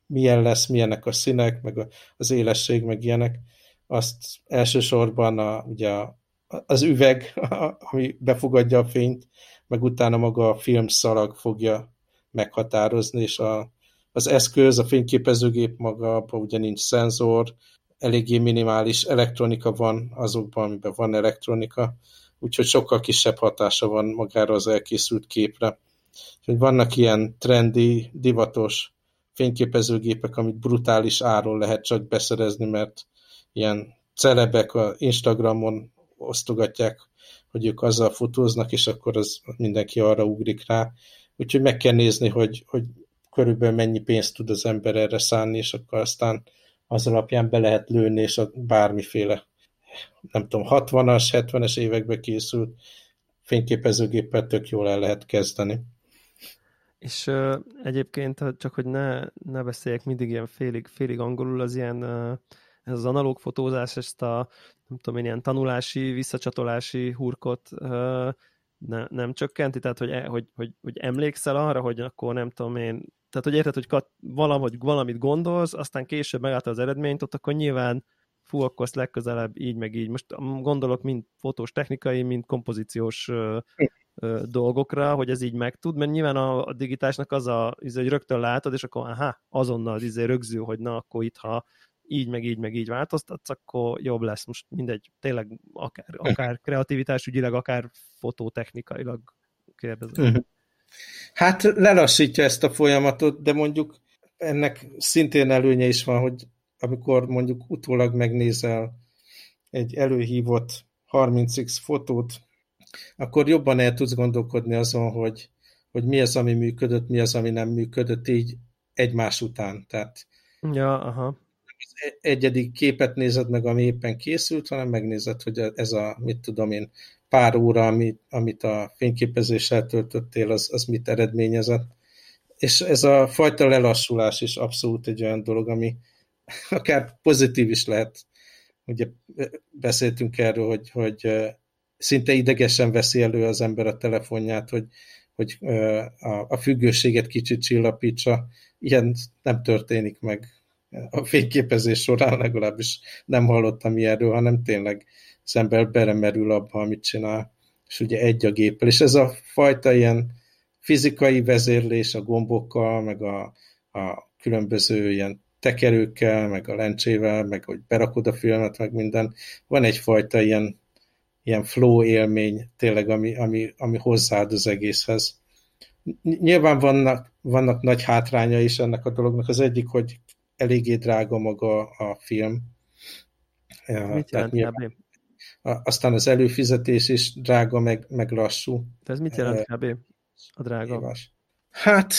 milyen lesz, milyenek a színek, meg az élesség, meg ilyenek, azt elsősorban a, ugye az üveg, ami befogadja a fényt, meg utána maga a filmszalag fogja meghatározni, és a, az eszköz, a fényképezőgép maga, ugye nincs szenzor, eléggé minimális elektronika van azokban, amiben van elektronika, úgyhogy sokkal kisebb hatása van magára az elkészült képre. Úgyhogy vannak ilyen trendi, divatos fényképezőgépek, amit brutális áron lehet csak beszerezni, mert ilyen celebek a Instagramon osztogatják, hogy ők azzal fotóznak, és akkor az mindenki arra ugrik rá. Úgyhogy meg kell nézni, hogy, hogy körülbelül mennyi pénzt tud az ember erre szánni, és akkor aztán az alapján be lehet lőni, és a bármiféle, nem tudom, 60-as, 70-es évekbe készült fényképezőgéppel tök jól el lehet kezdeni. És uh, egyébként, csak hogy ne, ne beszéljek mindig ilyen félig, félig angolul, az ilyen uh, ez az analóg fotózás, ezt a nem tudom én, ilyen tanulási, visszacsatolási hurkot uh, ne, nem csökkenti, tehát hogy, e, hogy, hogy, hogy emlékszel arra, hogy akkor nem tudom én, tehát hogy érted, hogy kat, valahogy valamit gondolsz, aztán később megállta az eredményt, ott akkor nyilván fú, akkor azt legközelebb így meg így. Most gondolok mind fotós technikai, mind kompozíciós dolgokra, hogy ez így megtud, mert nyilván a, a digitásnak az a, izé, hogy rögtön látod, és akkor aha, azonnal izé rögzül, hogy na, akkor itt, ha így, meg így, meg így változtatsz, akkor jobb lesz. Most mindegy, tényleg akár, akár kreativitás ügyileg, akár fototechnikailag kérdezem. Mhm. Hát lelassítja ezt a folyamatot, de mondjuk ennek szintén előnye is van, hogy amikor mondjuk utólag megnézel egy előhívott 30x fotót, akkor jobban el tudsz gondolkodni azon, hogy, hogy mi az, ami működött, mi az, ami nem működött így egymás után. Tehát ja, aha. az egyedik képet nézed meg, ami éppen készült, hanem megnézed, hogy ez a, mit tudom én, pár óra, amit, amit a fényképezéssel töltöttél, az, az mit eredményezett. És ez a fajta lelassulás is abszolút egy olyan dolog, ami, akár pozitív is lehet. Ugye beszéltünk erről, hogy, hogy szinte idegesen veszi elő az ember a telefonját, hogy, hogy a, a függőséget kicsit csillapítsa. Ilyen nem történik meg a fényképezés során, legalábbis nem hallottam ilyenről, hanem tényleg az ember belemerül abba, amit csinál, és ugye egy a géppel. És ez a fajta ilyen fizikai vezérlés a gombokkal, meg a, a különböző ilyen tekerőkkel, meg a lencsével, meg hogy berakod a filmet, meg minden. Van egyfajta ilyen, ilyen flow élmény tényleg, ami, ami, ami hozzáad az egészhez. Nyilván vannak, vannak nagy hátránya is ennek a dolognak. Az egyik, hogy eléggé drága maga a film. Mit Tehát nyilván, aztán az előfizetés is drága, meg, meg lassú. De ez mit jelent kb. a drága? Éves. Hát...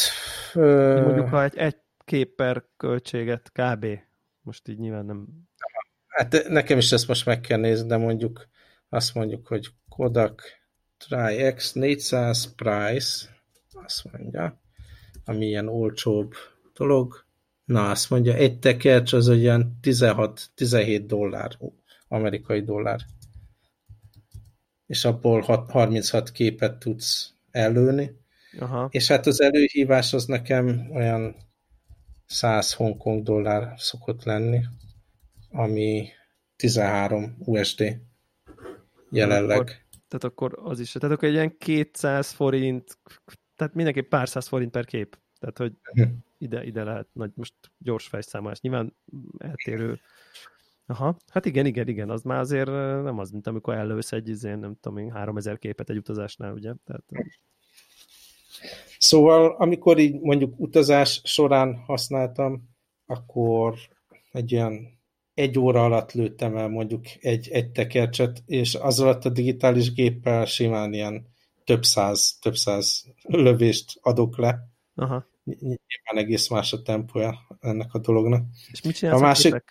Mondjuk, ha egy, egy kép per költséget kb. Most így nyilván nem... Hát nekem is ezt most meg kell nézni, de mondjuk azt mondjuk, hogy Kodak Tri-X 400 price, azt mondja, ami ilyen olcsóbb dolog. Na, azt mondja, egy tekercs az olyan 16-17 dollár, amerikai dollár. És abból 36 képet tudsz előni. Aha. És hát az előhívás az nekem olyan 100 Hongkong dollár szokott lenni, ami 13 USD jelenleg. Akkor, tehát akkor az is, tehát akkor egy ilyen 200 forint, tehát mindenképp pár száz forint per kép. Tehát, hogy ide, ide lehet nagy, most gyors fejszámolás. Nyilván eltérő. Aha, hát igen, igen, igen, az már azért nem az, mint amikor elősz egy, izén, nem tudom én, 3000 képet egy utazásnál, ugye? Tehát, Szóval, amikor így mondjuk utazás során használtam, akkor egy olyan egy óra alatt lőttem el mondjuk egy, egy tekercset, és az alatt a digitális géppel simán ilyen több száz, több száz lövést adok le. Aha. Nyilván egész más a tempója ennek a dolognak. És mit csinálsz a másik?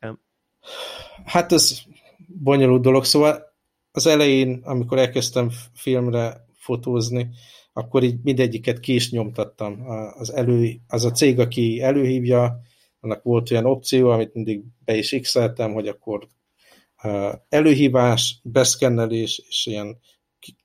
Hát ez bonyolult dolog, szóval az elején, amikor elkezdtem filmre fotózni, akkor így mindegyiket ki is nyomtattam. Az, elő, az a cég, aki előhívja, annak volt olyan opció, amit mindig be is x hogy akkor előhívás, beszkennelés és ilyen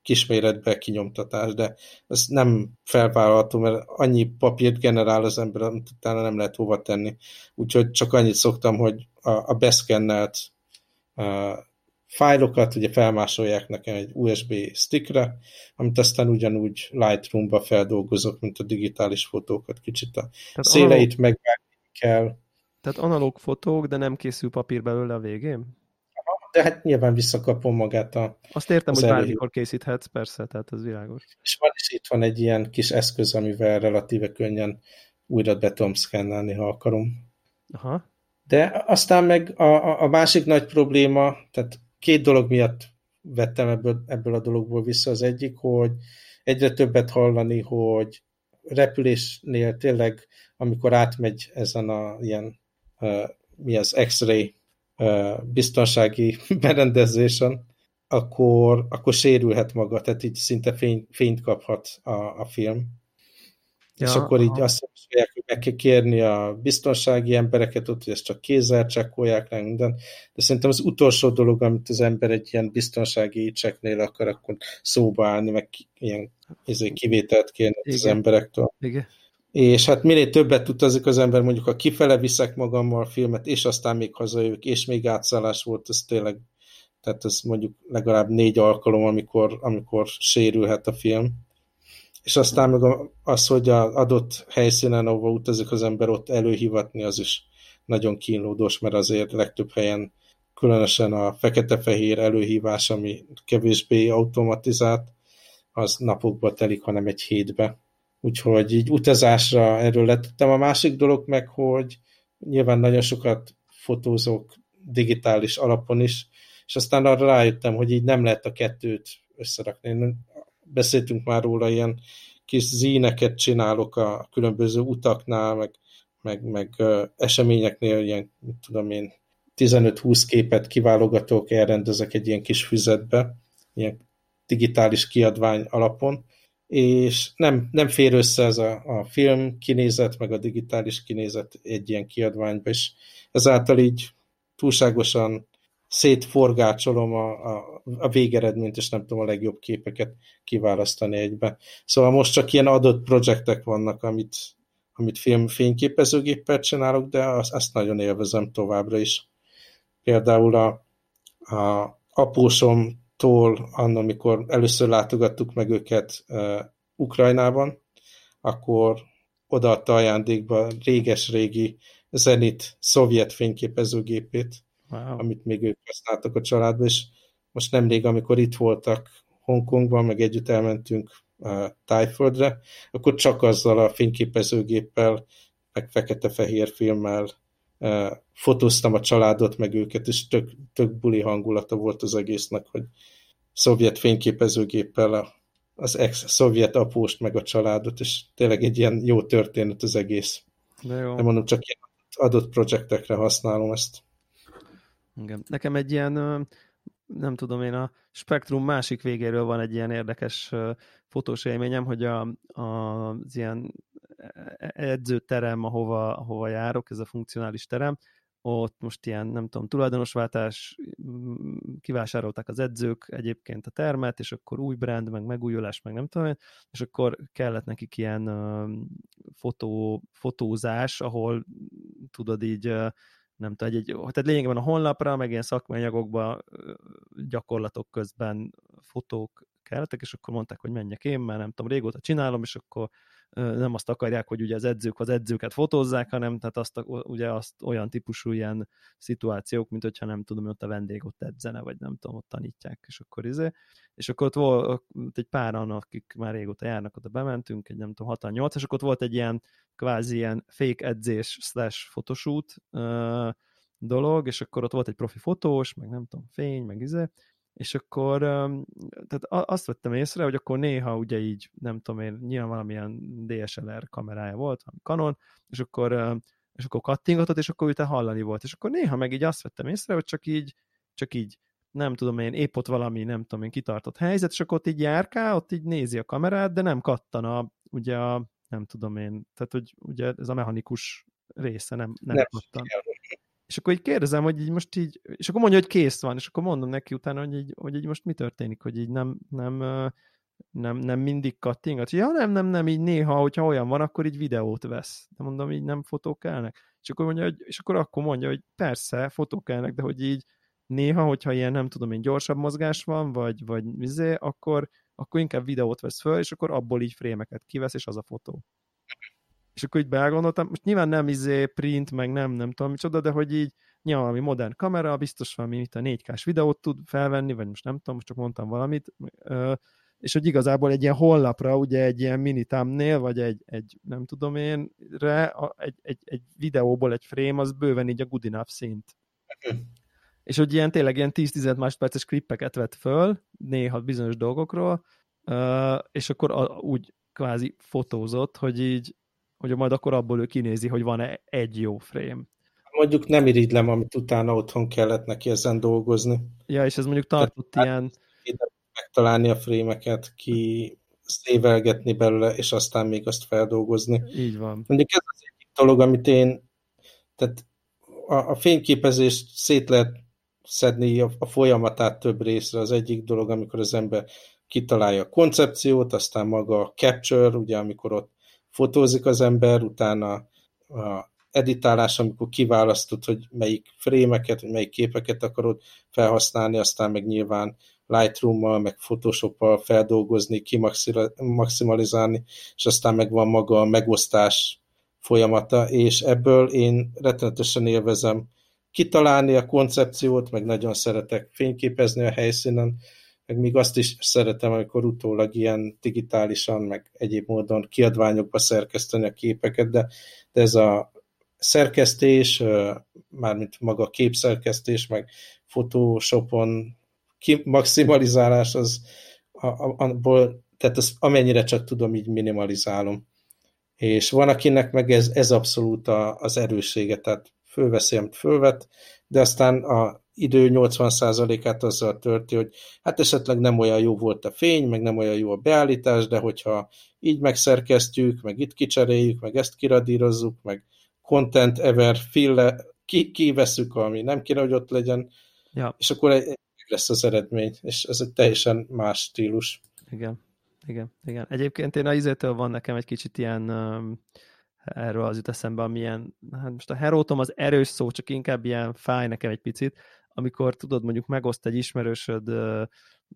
kisméretbe kinyomtatás, de ez nem felvállalható, mert annyi papírt generál az ember, amit utána nem lehet hova tenni. Úgyhogy csak annyit szoktam, hogy a, a beszkennelt fájlokat ugye felmásolják nekem egy USB stickre, amit aztán ugyanúgy Lightroom-ba feldolgozok, mint a digitális fotókat. Kicsit a Tehát széleit analóg... megvágni kell. Tehát analóg fotók, de nem készül papír belőle a végén? De hát nyilván visszakapom magát a... Azt értem, hogy bármikor készíthetsz, persze, tehát az világos. És van is itt van egy ilyen kis eszköz, amivel relatíve könnyen újra be tudom szkennelni, ha akarom. Aha. De aztán meg a, a másik nagy probléma, tehát két dolog miatt vettem ebből, ebből a dologból vissza. Az egyik, hogy egyre többet hallani, hogy repülésnél tényleg, amikor átmegy ezen a ilyen, uh, mi az X-ray uh, biztonsági berendezésen, akkor, akkor sérülhet maga, tehát így szinte fény, fényt kaphat a, a film. Ja, és akkor aha. így azt mondják, hogy meg kell kérni a biztonsági embereket ott, hogy ezt csak kézzel csekkolják le minden. De szerintem az utolsó dolog, amit az ember egy ilyen biztonsági cseknél akar, akkor szóba állni, meg ilyen ezért kivételt kérni Igen. az emberektől. Igen. És hát minél többet utazik az ember, mondjuk ha kifele viszek magammal a filmet, és aztán még hazajövök, és még átszállás volt, ez tényleg, tehát ez mondjuk legalább négy alkalom, amikor, amikor sérülhet a film és aztán meg az, hogy az adott helyszínen, ahova utazik az ember, ott előhivatni, az is nagyon kínlódós, mert azért legtöbb helyen különösen a fekete-fehér előhívás, ami kevésbé automatizált, az napokba telik, hanem egy hétbe. Úgyhogy így utazásra erről letettem. A másik dolog meg, hogy nyilván nagyon sokat fotózok digitális alapon is, és aztán arra rájöttem, hogy így nem lehet a kettőt összerakni beszéltünk már róla, ilyen kis zíneket csinálok a különböző utaknál, meg, meg, meg eseményeknél, ilyen, mit tudom én, 15-20 képet kiválogatok, elrendezek egy ilyen kis füzetbe, ilyen digitális kiadvány alapon, és nem, nem fér össze ez a, a film kinézet, meg a digitális kinézet egy ilyen kiadványba, és ezáltal így túlságosan szétforgácsolom a, a, a végeredményt, és nem tudom a legjobb képeket kiválasztani egybe. Szóval most csak ilyen adott projektek vannak, amit, amit film fényképezőgéppel csinálok, de azt, azt nagyon élvezem továbbra is. Például a, a apósomtól, annak, amikor először látogattuk meg őket Ukrajnában, akkor odaadta ajándékba réges-régi Zenit szovjet fényképezőgépét, wow. amit még ők használtak a családban, és most nemrég, amikor itt voltak Hongkongban, meg együtt elmentünk uh, Tájföldre, akkor csak azzal a fényképezőgéppel, meg fekete-fehér filmmel fotóztam a családot, meg őket, és tök, tök buli hangulata volt az egésznek, hogy szovjet fényképezőgéppel a, az ex-szovjet apóst, meg a családot, és tényleg egy ilyen jó történet az egész. De jó. De mondom, csak ilyen adott projektekre használom ezt. Igen. Nekem egy ilyen, nem tudom én, a spektrum másik végéről van egy ilyen érdekes fotós élményem, hogy a, a, az ilyen edzőterem, ahova, ahova járok, ez a funkcionális terem, ott most ilyen, nem tudom, tulajdonosváltás, kivásárolták az edzők egyébként a termet, és akkor új brand, meg megújulás, meg nem tudom, és akkor kellett nekik ilyen fotó, fotózás, ahol tudod így nem tudom, egy, egy, tehát lényegében a honlapra, meg ilyen szakmai anyagokba gyakorlatok közben fotók kellettek, és akkor mondták, hogy menjek én, mert nem tudom, régóta csinálom, és akkor nem azt akarják, hogy ugye az edzők az edzőket fotózzák, hanem tehát azt, ugye azt olyan típusú ilyen szituációk, mint hogyha nem tudom, ott a vendég ott edzene, vagy nem tudom, ott tanítják, és akkor izé. És akkor ott volt egy páran, akik már régóta járnak, oda bementünk, egy nem tudom, 68, és akkor ott volt egy ilyen kvázi ilyen fake edzés slash fotoshoot dolog, és akkor ott volt egy profi fotós, meg nem tudom, fény, meg izé, és akkor tehát azt vettem észre, hogy akkor néha ugye így, nem tudom én, nyilván valamilyen DSLR kamerája volt, valami Canon, és akkor, és akkor kattingatott, és akkor utána hallani volt, és akkor néha meg így azt vettem észre, hogy csak így, csak így nem tudom én, épp ott valami, nem tudom én, kitartott helyzet, és akkor ott így járkál, ott így nézi a kamerát, de nem kattan a, ugye a, nem tudom én, tehát hogy ugye ez a mechanikus része nem, nem, nem kattan. És akkor így kérdezem, hogy így most így, és akkor mondja, hogy kész van, és akkor mondom neki utána, hogy így, hogy így most mi történik, hogy így nem, nem, nem, nem mindig kattingat. Ja, nem, nem, nem, így néha, hogyha olyan van, akkor így videót vesz. De mondom, így nem fotók kellnek. És akkor mondja, hogy, és akkor akkor mondja, hogy persze, fotók kellnek, de hogy így néha, hogyha ilyen, nem tudom én, gyorsabb mozgás van, vagy, vagy vizé, akkor, akkor inkább videót vesz föl, és akkor abból így frémeket kivesz, és az a fotó. És akkor így belgondoltam, most nyilván nem izé print, meg nem, nem tudom micsoda, de hogy így nyilván valami modern kamera, biztos valami itt a 4K-s videót tud felvenni, vagy most nem tudom, most csak mondtam valamit, és hogy igazából egy ilyen honlapra, ugye egy ilyen mini thumbnail, vagy egy, egy nem tudom én, re, egy, egy, egy videóból egy frame, az bőven így a good enough szint. és hogy ilyen tényleg ilyen 10-15 másodperces klippeket vett föl, néha bizonyos dolgokról, és akkor a, úgy kvázi fotózott, hogy így, hogy majd akkor abból ő kinézi, hogy van-e egy jó frame. Mondjuk nem irigylem, amit utána otthon kellett neki ezen dolgozni. Ja, és ez mondjuk tartott Tehát, ilyen... Megtalálni a frémeket, ki szévelgetni belőle, és aztán még azt feldolgozni. Így van. Mondjuk ez az egyik dolog, amit én, tehát a, a fényképezést szét lehet szedni a, a folyamatát több részre. Az egyik dolog, amikor az ember kitalálja a koncepciót, aztán maga a capture, ugye amikor ott fotózik az ember, utána a editálás, amikor kiválasztod, hogy melyik frémeket, vagy melyik képeket akarod felhasználni, aztán meg nyilván Lightroom-mal, meg Photoshop-mal feldolgozni, kimaximalizálni, és aztán meg van maga a megosztás folyamata, és ebből én rettenetesen élvezem kitalálni a koncepciót, meg nagyon szeretek fényképezni a helyszínen, meg még azt is szeretem, amikor utólag ilyen digitálisan, meg egyéb módon kiadványokba szerkeszteni a képeket, de, de ez a szerkesztés, mármint maga a képszerkesztés, meg Photoshopon maximalizálás, az abból, tehát az, amennyire csak tudom, így minimalizálom. És van, akinek meg ez, ez abszolút a, az erőssége, tehát fölveszi, amit fölvet, de aztán a idő 80%-át azzal törti, hogy hát esetleg nem olyan jó volt a fény, meg nem olyan jó a beállítás, de hogyha így megszerkesztjük, meg itt kicseréljük, meg ezt kiradírozzuk, meg content ever fill ki, kiveszük, ami nem kéne, hogy ott legyen, ja. és akkor egy, lesz az eredmény, és ez egy teljesen más stílus. Igen, igen, igen. Egyébként én a izétől van nekem egy kicsit ilyen um, erről az jut eszembe, amilyen, hát most a herótom az erős szó, csak inkább ilyen fáj nekem egy picit, amikor tudod, mondjuk megoszt egy ismerősöd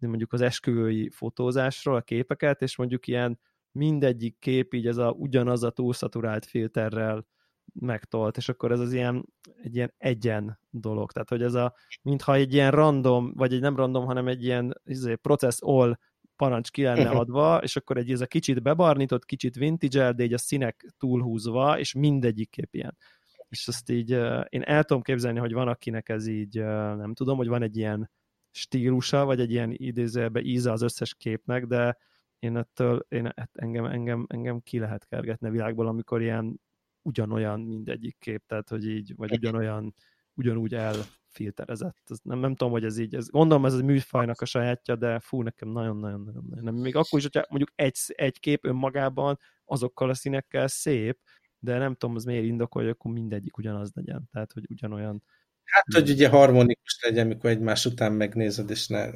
mondjuk az esküvői fotózásról a képeket, és mondjuk ilyen mindegyik kép így ez a, ugyanaz a túlszaturált filterrel megtolt, és akkor ez az ilyen, egy ilyen egyen dolog, tehát hogy ez a, mintha egy ilyen random, vagy egy nem random, hanem egy ilyen izé, process all parancs ki lenne adva, és akkor egy ez a kicsit bebarnított, kicsit vintage de így a színek túlhúzva, és mindegyik kép ilyen. És azt így én el tudom képzelni, hogy van akinek ez így, nem tudom, hogy van egy ilyen stílusa, vagy egy ilyen idézőbe íze az összes képnek, de én ettől, én, hát engem, engem, engem ki lehet kergetni a világból, amikor ilyen ugyanolyan mindegyik kép, tehát hogy így, vagy ugyanolyan, ugyanúgy elfilterezett. Ez nem, nem tudom, hogy ez így, ez, gondolom ez a műfajnak a sajátja, de fú, nekem nagyon-nagyon nem. Még akkor is, hogyha mondjuk egy, egy kép önmagában azokkal a színekkel szép, de nem tudom, az miért hogy akkor mindegyik ugyanaz legyen. Tehát, hogy ugyanolyan... Hát, hogy ugye harmonikus legyen, amikor egymás után megnézed, és ne,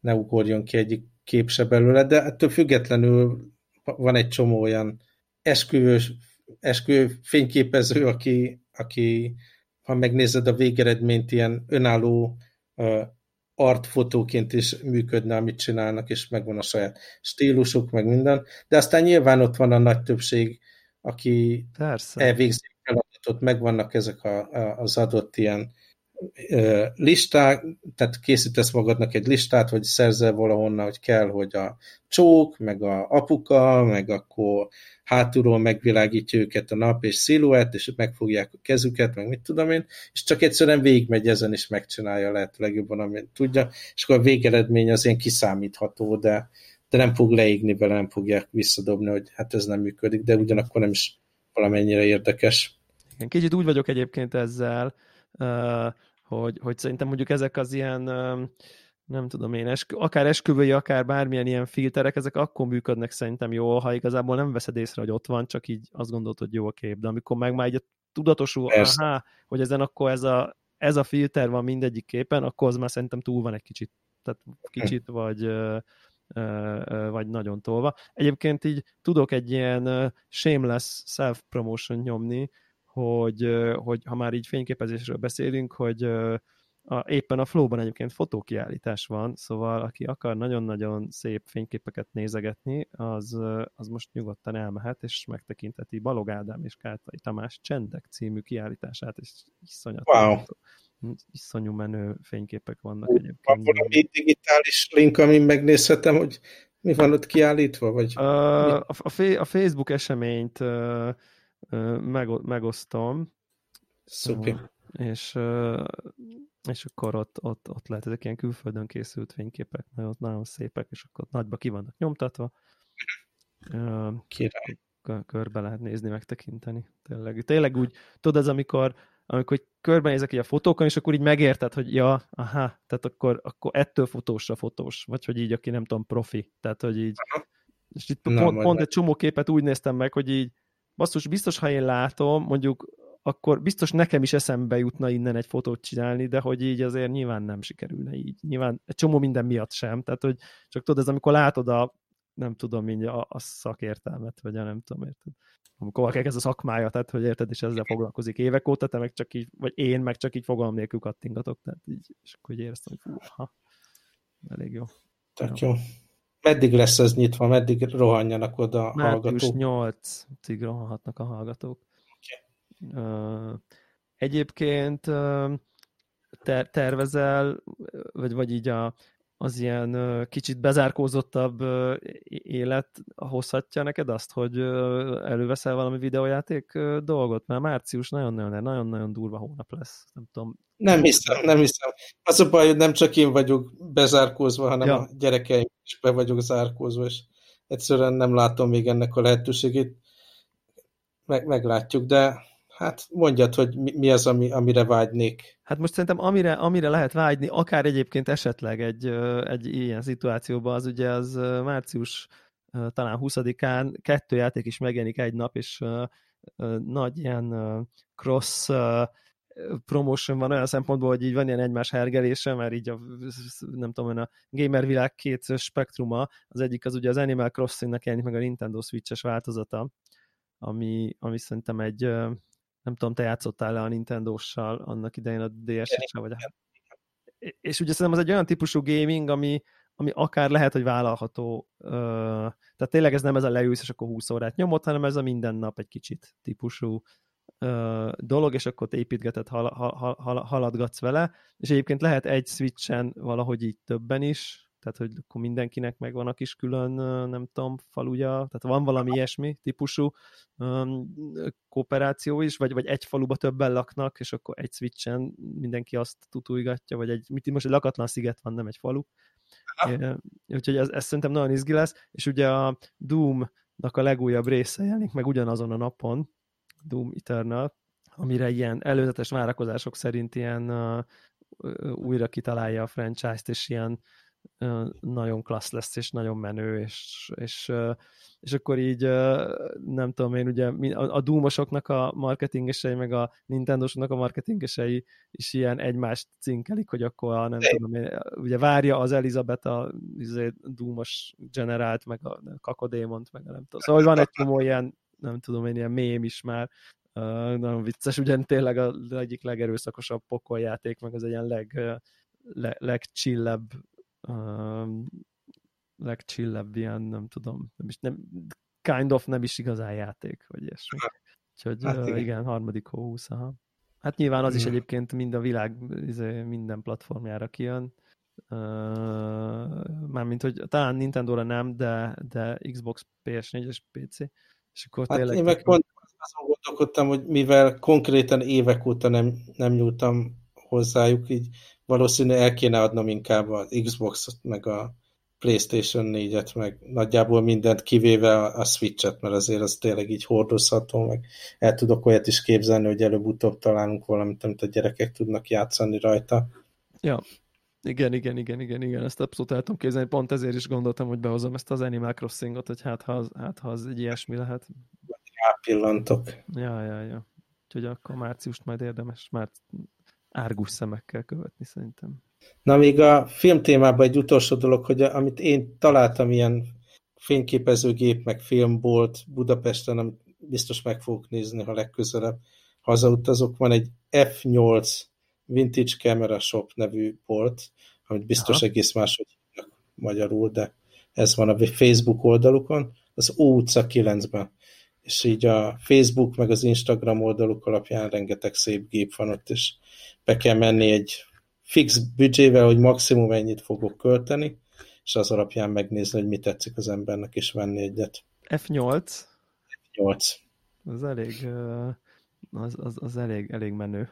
ne ugorjon ki egyik kép se belőle, de ettől függetlenül van egy csomó olyan esküvős eskü fényképező, aki, aki ha megnézed a végeredményt, ilyen önálló uh, artfotóként is működne, amit csinálnak, és megvan a saját stílusuk, meg minden. De aztán nyilván ott van a nagy többség, aki Persze. elvégzi a feladatot, megvannak ezek a, a, az adott ilyen listák, tehát készítesz magadnak egy listát, vagy szerzel valahonnan, hogy kell, hogy a csók, meg a apuka, meg akkor hátulról megvilágítja őket a nap és sziluett, és megfogják a kezüket, meg mit tudom én, és csak egyszerűen végigmegy ezen, és megcsinálja lehet legjobban, amit tudja, és akkor a végeredmény az ilyen kiszámítható, de, de nem fog leégni vele, nem fogják visszadobni, hogy hát ez nem működik, de ugyanakkor nem is valamennyire érdekes. Igen, kicsit úgy vagyok egyébként ezzel, hogy, hogy szerintem mondjuk ezek az ilyen nem tudom én, eskü, akár esküvői, akár bármilyen ilyen filterek, ezek akkor működnek szerintem jól, ha igazából nem veszed észre, hogy ott van, csak így azt gondolod, hogy jó a kép, de amikor meg már így tudatosul, Persze. aha, hogy ezen akkor ez a, ez a filter van mindegyik képen, akkor az már szerintem túl van egy kicsit, tehát kicsit vagy vagy nagyon tolva. Egyébként így tudok egy ilyen shameless self-promotion nyomni, hogy, hogy ha már így fényképezésről beszélünk, hogy a, éppen a Flow-ban egyébként fotókiállítás van, szóval aki akar nagyon-nagyon szép fényképeket nézegetni, az, az most nyugodtan elmehet, és megtekinteti Balog Ádám és Kártai Tamás Csendek című kiállítását, és iszonyat wow. Iszonyú menő fényképek vannak egyébként. Van valami digitális link, amin megnézhetem, hogy mi van ott kiállítva? Vagy a, a, a Facebook eseményt megosztom. Szuper. És, és akkor ott, ott, ott lehet ezek ilyen külföldön készült fényképek, nagyon, nagyon szépek, és akkor nagyba ki vannak nyomtatva. Király. Körbe lehet nézni, megtekinteni. Tényleg, tényleg úgy, tudod, az amikor amikor körbenézek így a fotókon, és akkor így megérted, hogy ja, aha, tehát akkor, akkor ettől fotósra fotós, vagy hogy így, aki nem tudom, profi, tehát hogy így, és itt Na, pont, pont egy csomó képet úgy néztem meg, hogy így, basszus, biztos, ha én látom, mondjuk akkor biztos nekem is eszembe jutna innen egy fotót csinálni, de hogy így azért nyilván nem sikerülne így. Nyilván egy csomó minden miatt sem. Tehát, hogy csak tudod, ez amikor látod a, nem tudom, így a, a szakértelmet, vagy a nem tudom, érted? Amikor valaki ez a szakmája, tehát, hogy érted, és ezzel foglalkozik évek óta, te meg csak így, vagy én meg csak így fogalom nélkül kattingatok, tehát így, és akkor így éreztem, hogy ha, elég jó. Tehát jó. jó. Meddig lesz ez nyitva, meddig rohanjanak oda a hallgatók? 8-ig rohanhatnak a hallgatók. Okay. Egyébként ter tervezel, vagy, vagy így a, az ilyen kicsit bezárkózottabb élet hozhatja neked azt, hogy előveszel valami videójáték dolgot? Mert március nagyon-nagyon durva hónap lesz. Nem tudom. Nem hiszem, nem hiszem. Az a baj, hogy nem csak én vagyok bezárkózva, hanem ja. a gyerekeim is be vagyok zárkózva, és egyszerűen nem látom még ennek a lehetőségét. Meg, meglátjuk, de Hát mondjad, hogy mi az, ami, amire vágynék. Hát most szerintem amire, amire lehet vágyni, akár egyébként esetleg egy, egy ilyen szituációban, az ugye az március talán 20-án kettő játék is megjelenik egy nap, és nagy ilyen cross promotion van olyan szempontból, hogy így van ilyen egymás hergelése, mert így a, nem tudom, a gamer világ két spektruma, az egyik az ugye az Animal Crossing-nek jelenik meg a Nintendo Switch-es változata, ami, ami szerintem egy nem tudom, te játszottál le a Nintendo-ssal annak idején a DS-sel, vagy. És ugye szerintem az egy olyan típusú gaming, ami, ami akár lehet, hogy vállalható. Tehát tényleg ez nem ez a leülsz, és akkor 20 órát nyomott, hanem ez a minden nap egy kicsit típusú dolog, és akkor te építgeted, hal, hal, hal, haladgatsz vele, és egyébként lehet egy switchen valahogy így többen is, tehát hogy akkor mindenkinek megvan a kis külön, nem tudom, faluja, tehát van valami ilyesmi típusú um, kooperáció is, vagy, vagy egy faluba többen laknak, és akkor egy switchen mindenki azt tutulgatja, vagy egy, mit most egy lakatlan sziget van, nem egy falu. É, úgyhogy ez, ez szerintem nagyon izgi lesz, és ugye a Doom-nak a legújabb része jelenik meg ugyanazon a napon, Doom Eternal, amire ilyen előzetes várakozások szerint ilyen uh, újra kitalálja a franchise-t, és ilyen nagyon klassz lesz, és nagyon menő, és, és, és akkor így nem tudom én, ugye a Doomosoknak a marketingesei, meg a Nintendo-soknak a marketingesei is ilyen egymást cinkelik, hogy akkor a, nem tudom én, ugye várja az Elizabeth a izé, Doomos generált, meg a Kakodémont, meg a nem tudom. Szóval van egy csomó ilyen, nem tudom én, ilyen mém is már, uh, nagyon vicces, ugyan tényleg a egyik legerőszakosabb pokoljáték, meg az egy ilyen leg, le, legcsillebb legcsillebb ilyen, nem tudom, nem is, nem, kind of nem is igazán játék, vagy ilyesmi. Úgyhogy hát igen. igen, harmadik hó 20, aha. Hát nyilván az is egyébként mind a világ izé, minden platformjára kijön. Mármint, hogy talán Nintendo-ra nem, de, de Xbox, PS4 és PC. És akkor hát tényleg... Én meg pont azon gondolkodtam, hogy mivel konkrétan évek óta nem, nem nyúltam hozzájuk, így valószínűleg el kéne adnom inkább az Xbox-ot, meg a PlayStation 4-et, meg nagyjából mindent kivéve a, a Switch-et, mert azért az tényleg így hordozható, meg el tudok olyat is képzelni, hogy előbb-utóbb találunk valamit, amit a gyerekek tudnak játszani rajta. Ja, igen, igen, igen, igen, igen, ezt abszolút el tudom képzelni, pont ezért is gondoltam, hogy behozom ezt az Animal Crossing-ot, hogy hát ha az, hát, ha az egy ilyesmi lehet. Rápillantok. Ja, ja, ja. Úgyhogy akkor márciust majd érdemes, már árgus szemekkel követni szerintem. Na még a film témában egy utolsó dolog, hogy amit én találtam ilyen fényképezőgép, meg filmbolt Budapesten, amit biztos meg fogok nézni, ha legközelebb hazautazok. Van egy F8 Vintage Camera Shop nevű bolt, amit biztos Aha. egész máshogy magyarul, de ez van a Facebook oldalukon, az Ó utca 9-ben. És így a Facebook meg az Instagram oldaluk alapján rengeteg szép gép van ott, és be kell menni egy fix büdzsével, hogy maximum ennyit fogok költeni, és az alapján megnézni, hogy mi tetszik az embernek, és venni egyet. F8? F8. Az elég, az, az, az elég, elég menő.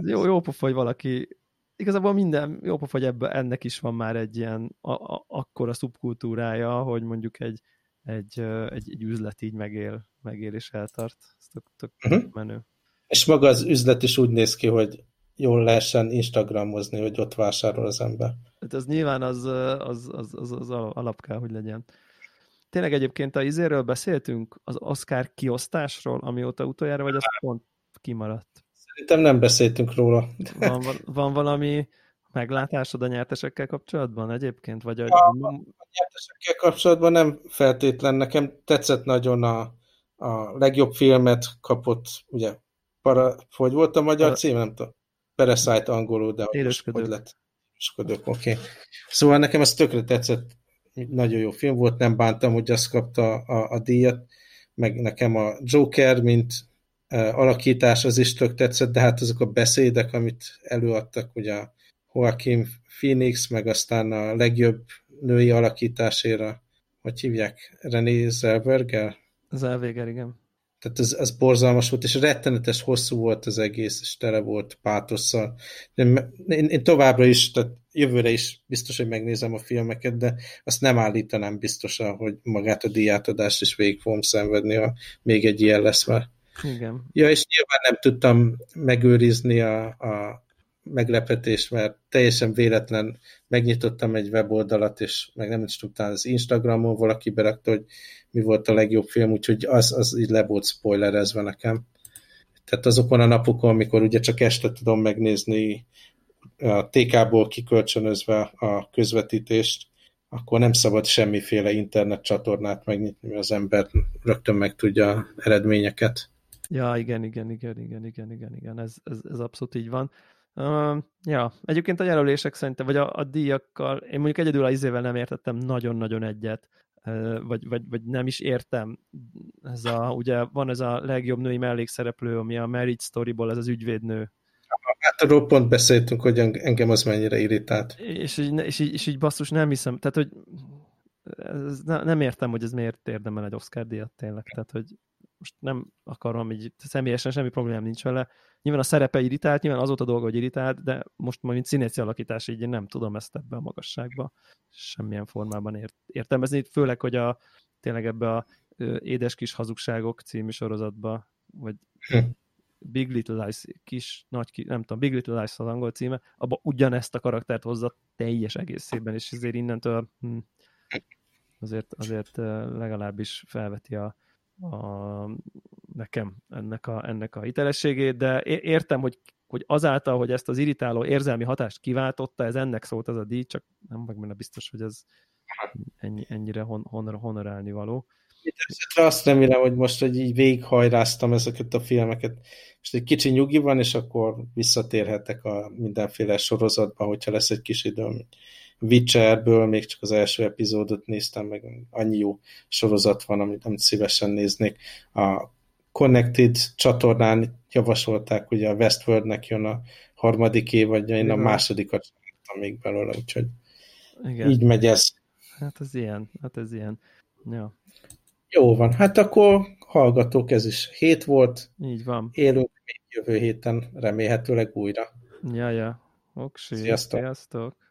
jó, jó pofa, hogy valaki igazából minden jó hogy ebben ennek is van már egy ilyen a, a, akkora szubkultúrája, hogy mondjuk egy, egy, egy, egy üzlet így megél, megél és eltart. Ez tök, tök uh-huh. menő. És maga az üzlet is úgy néz ki, hogy jól lehessen Instagramozni, hogy ott vásárol az ember. Hát ez nyilván az, az, az, az, az alap kell, hogy legyen. Tényleg egyébként a izéről beszéltünk, az Oscar kiosztásról, amióta utoljára, vagy az pont kimaradt? Szerintem nem beszéltünk róla. Van, van valami meglátásod a nyertesekkel kapcsolatban egyébként? Vagy a... a, a nyertesekkel kapcsolatban nem feltétlen. Nekem tetszett nagyon a, a legjobb filmet kapott, ugye, para, hogy volt a magyar a... cím, nem tudom. Parasite angolul, de hogy, lett. Élősködők, oké. Okay. Szóval nekem ez tökre tetszett, nagyon jó film volt, nem bántam, hogy azt kapta a, a díjat, meg nekem a Joker, mint alakítás az is tök tetszett, de hát azok a beszédek, amit előadtak, ugye a Joaquin Phoenix, meg aztán a legjobb női alakításére, hogy hívják, René Zellweger? Zellweger, igen. Tehát ez, ez borzalmas volt, és rettenetes hosszú volt az egész, és tele volt pátosszal. Én, én, én továbbra is, tehát jövőre is biztos, hogy megnézem a filmeket, de azt nem állítanám biztosan, hogy magát a diátadást is végig fogom szenvedni, ha még egy ilyen lesz már. Igen. Ja, és nyilván nem tudtam megőrizni a, a meglepetést, mert teljesen véletlen megnyitottam egy weboldalat, és meg nem is tudtam, az Instagramon valaki berakta, hogy mi volt a legjobb film, úgyhogy az, az így le volt spoilerezve nekem. Tehát azokon a napokon, amikor ugye csak este tudom megnézni a TK-ból kikölcsönözve a közvetítést, akkor nem szabad semmiféle internet csatornát megnyitni, mert az ember rögtön meg tudja eredményeket. Ja, igen, igen, igen, igen, igen, igen, igen, ez, ez, ez abszolút így van. Uh, ja, egyébként a jelölések szerintem, vagy a, a díjakkal, én mondjuk egyedül az izével nem értettem nagyon-nagyon egyet, uh, vagy, vagy, vagy nem is értem. Ez a, ugye van ez a legjobb női mellékszereplő, ami a Marriage Storyból, ez az ügyvédnő. Hát arról pont beszéltünk, hogy engem az mennyire irritált. És így, és így, és így basszus, nem hiszem, tehát hogy ez, nem értem, hogy ez miért érdemel egy Oscar díjat tényleg, tehát hogy most nem akarom így személyesen semmi problémám nincs vele. Nyilván a szerepe irritált, nyilván az volt a dolga, hogy irritált, de most majd mint színészi alakítás így én nem tudom ezt ebbe a magasságba semmilyen formában ért, értelmezni, főleg, hogy a, tényleg ebbe a Édes kis hazugságok című sorozatba, vagy hm. Big Little Lies, kis, nagy, ki, nem tudom, Big Little Lies az angol címe, abban ugyanezt a karaktert hozza teljes egészében, és ezért innentől hm, azért, azért legalábbis felveti a, a, nekem ennek a, ennek a hitelességét, de értem, hogy, hogy azáltal, hogy ezt az irritáló érzelmi hatást kiváltotta, ez ennek szólt az a díj, csak nem meg benne biztos, hogy ez ennyi, ennyire hon, honor, honorálni való. Esetre azt remélem, hogy most hogy így végighajráztam ezeket a filmeket. Most egy kicsi nyugi van, és akkor visszatérhetek a mindenféle sorozatba, hogyha lesz egy kis időm. Witcherből még csak az első epizódot néztem, meg annyi jó sorozat van, amit, amit szívesen néznék. A Connected csatornán javasolták, hogy a Westworldnek jön a harmadik év, vagy én a másodikat sem még belőle, úgyhogy Igen. így megy ez. Hát ez ilyen, hát ez ilyen. Ja. Jó van, hát akkor hallgatók, ez is hét volt. Így van. Élünk még jövő héten remélhetőleg újra. Ja, ja. Oksé, sziasztok. sziasztok.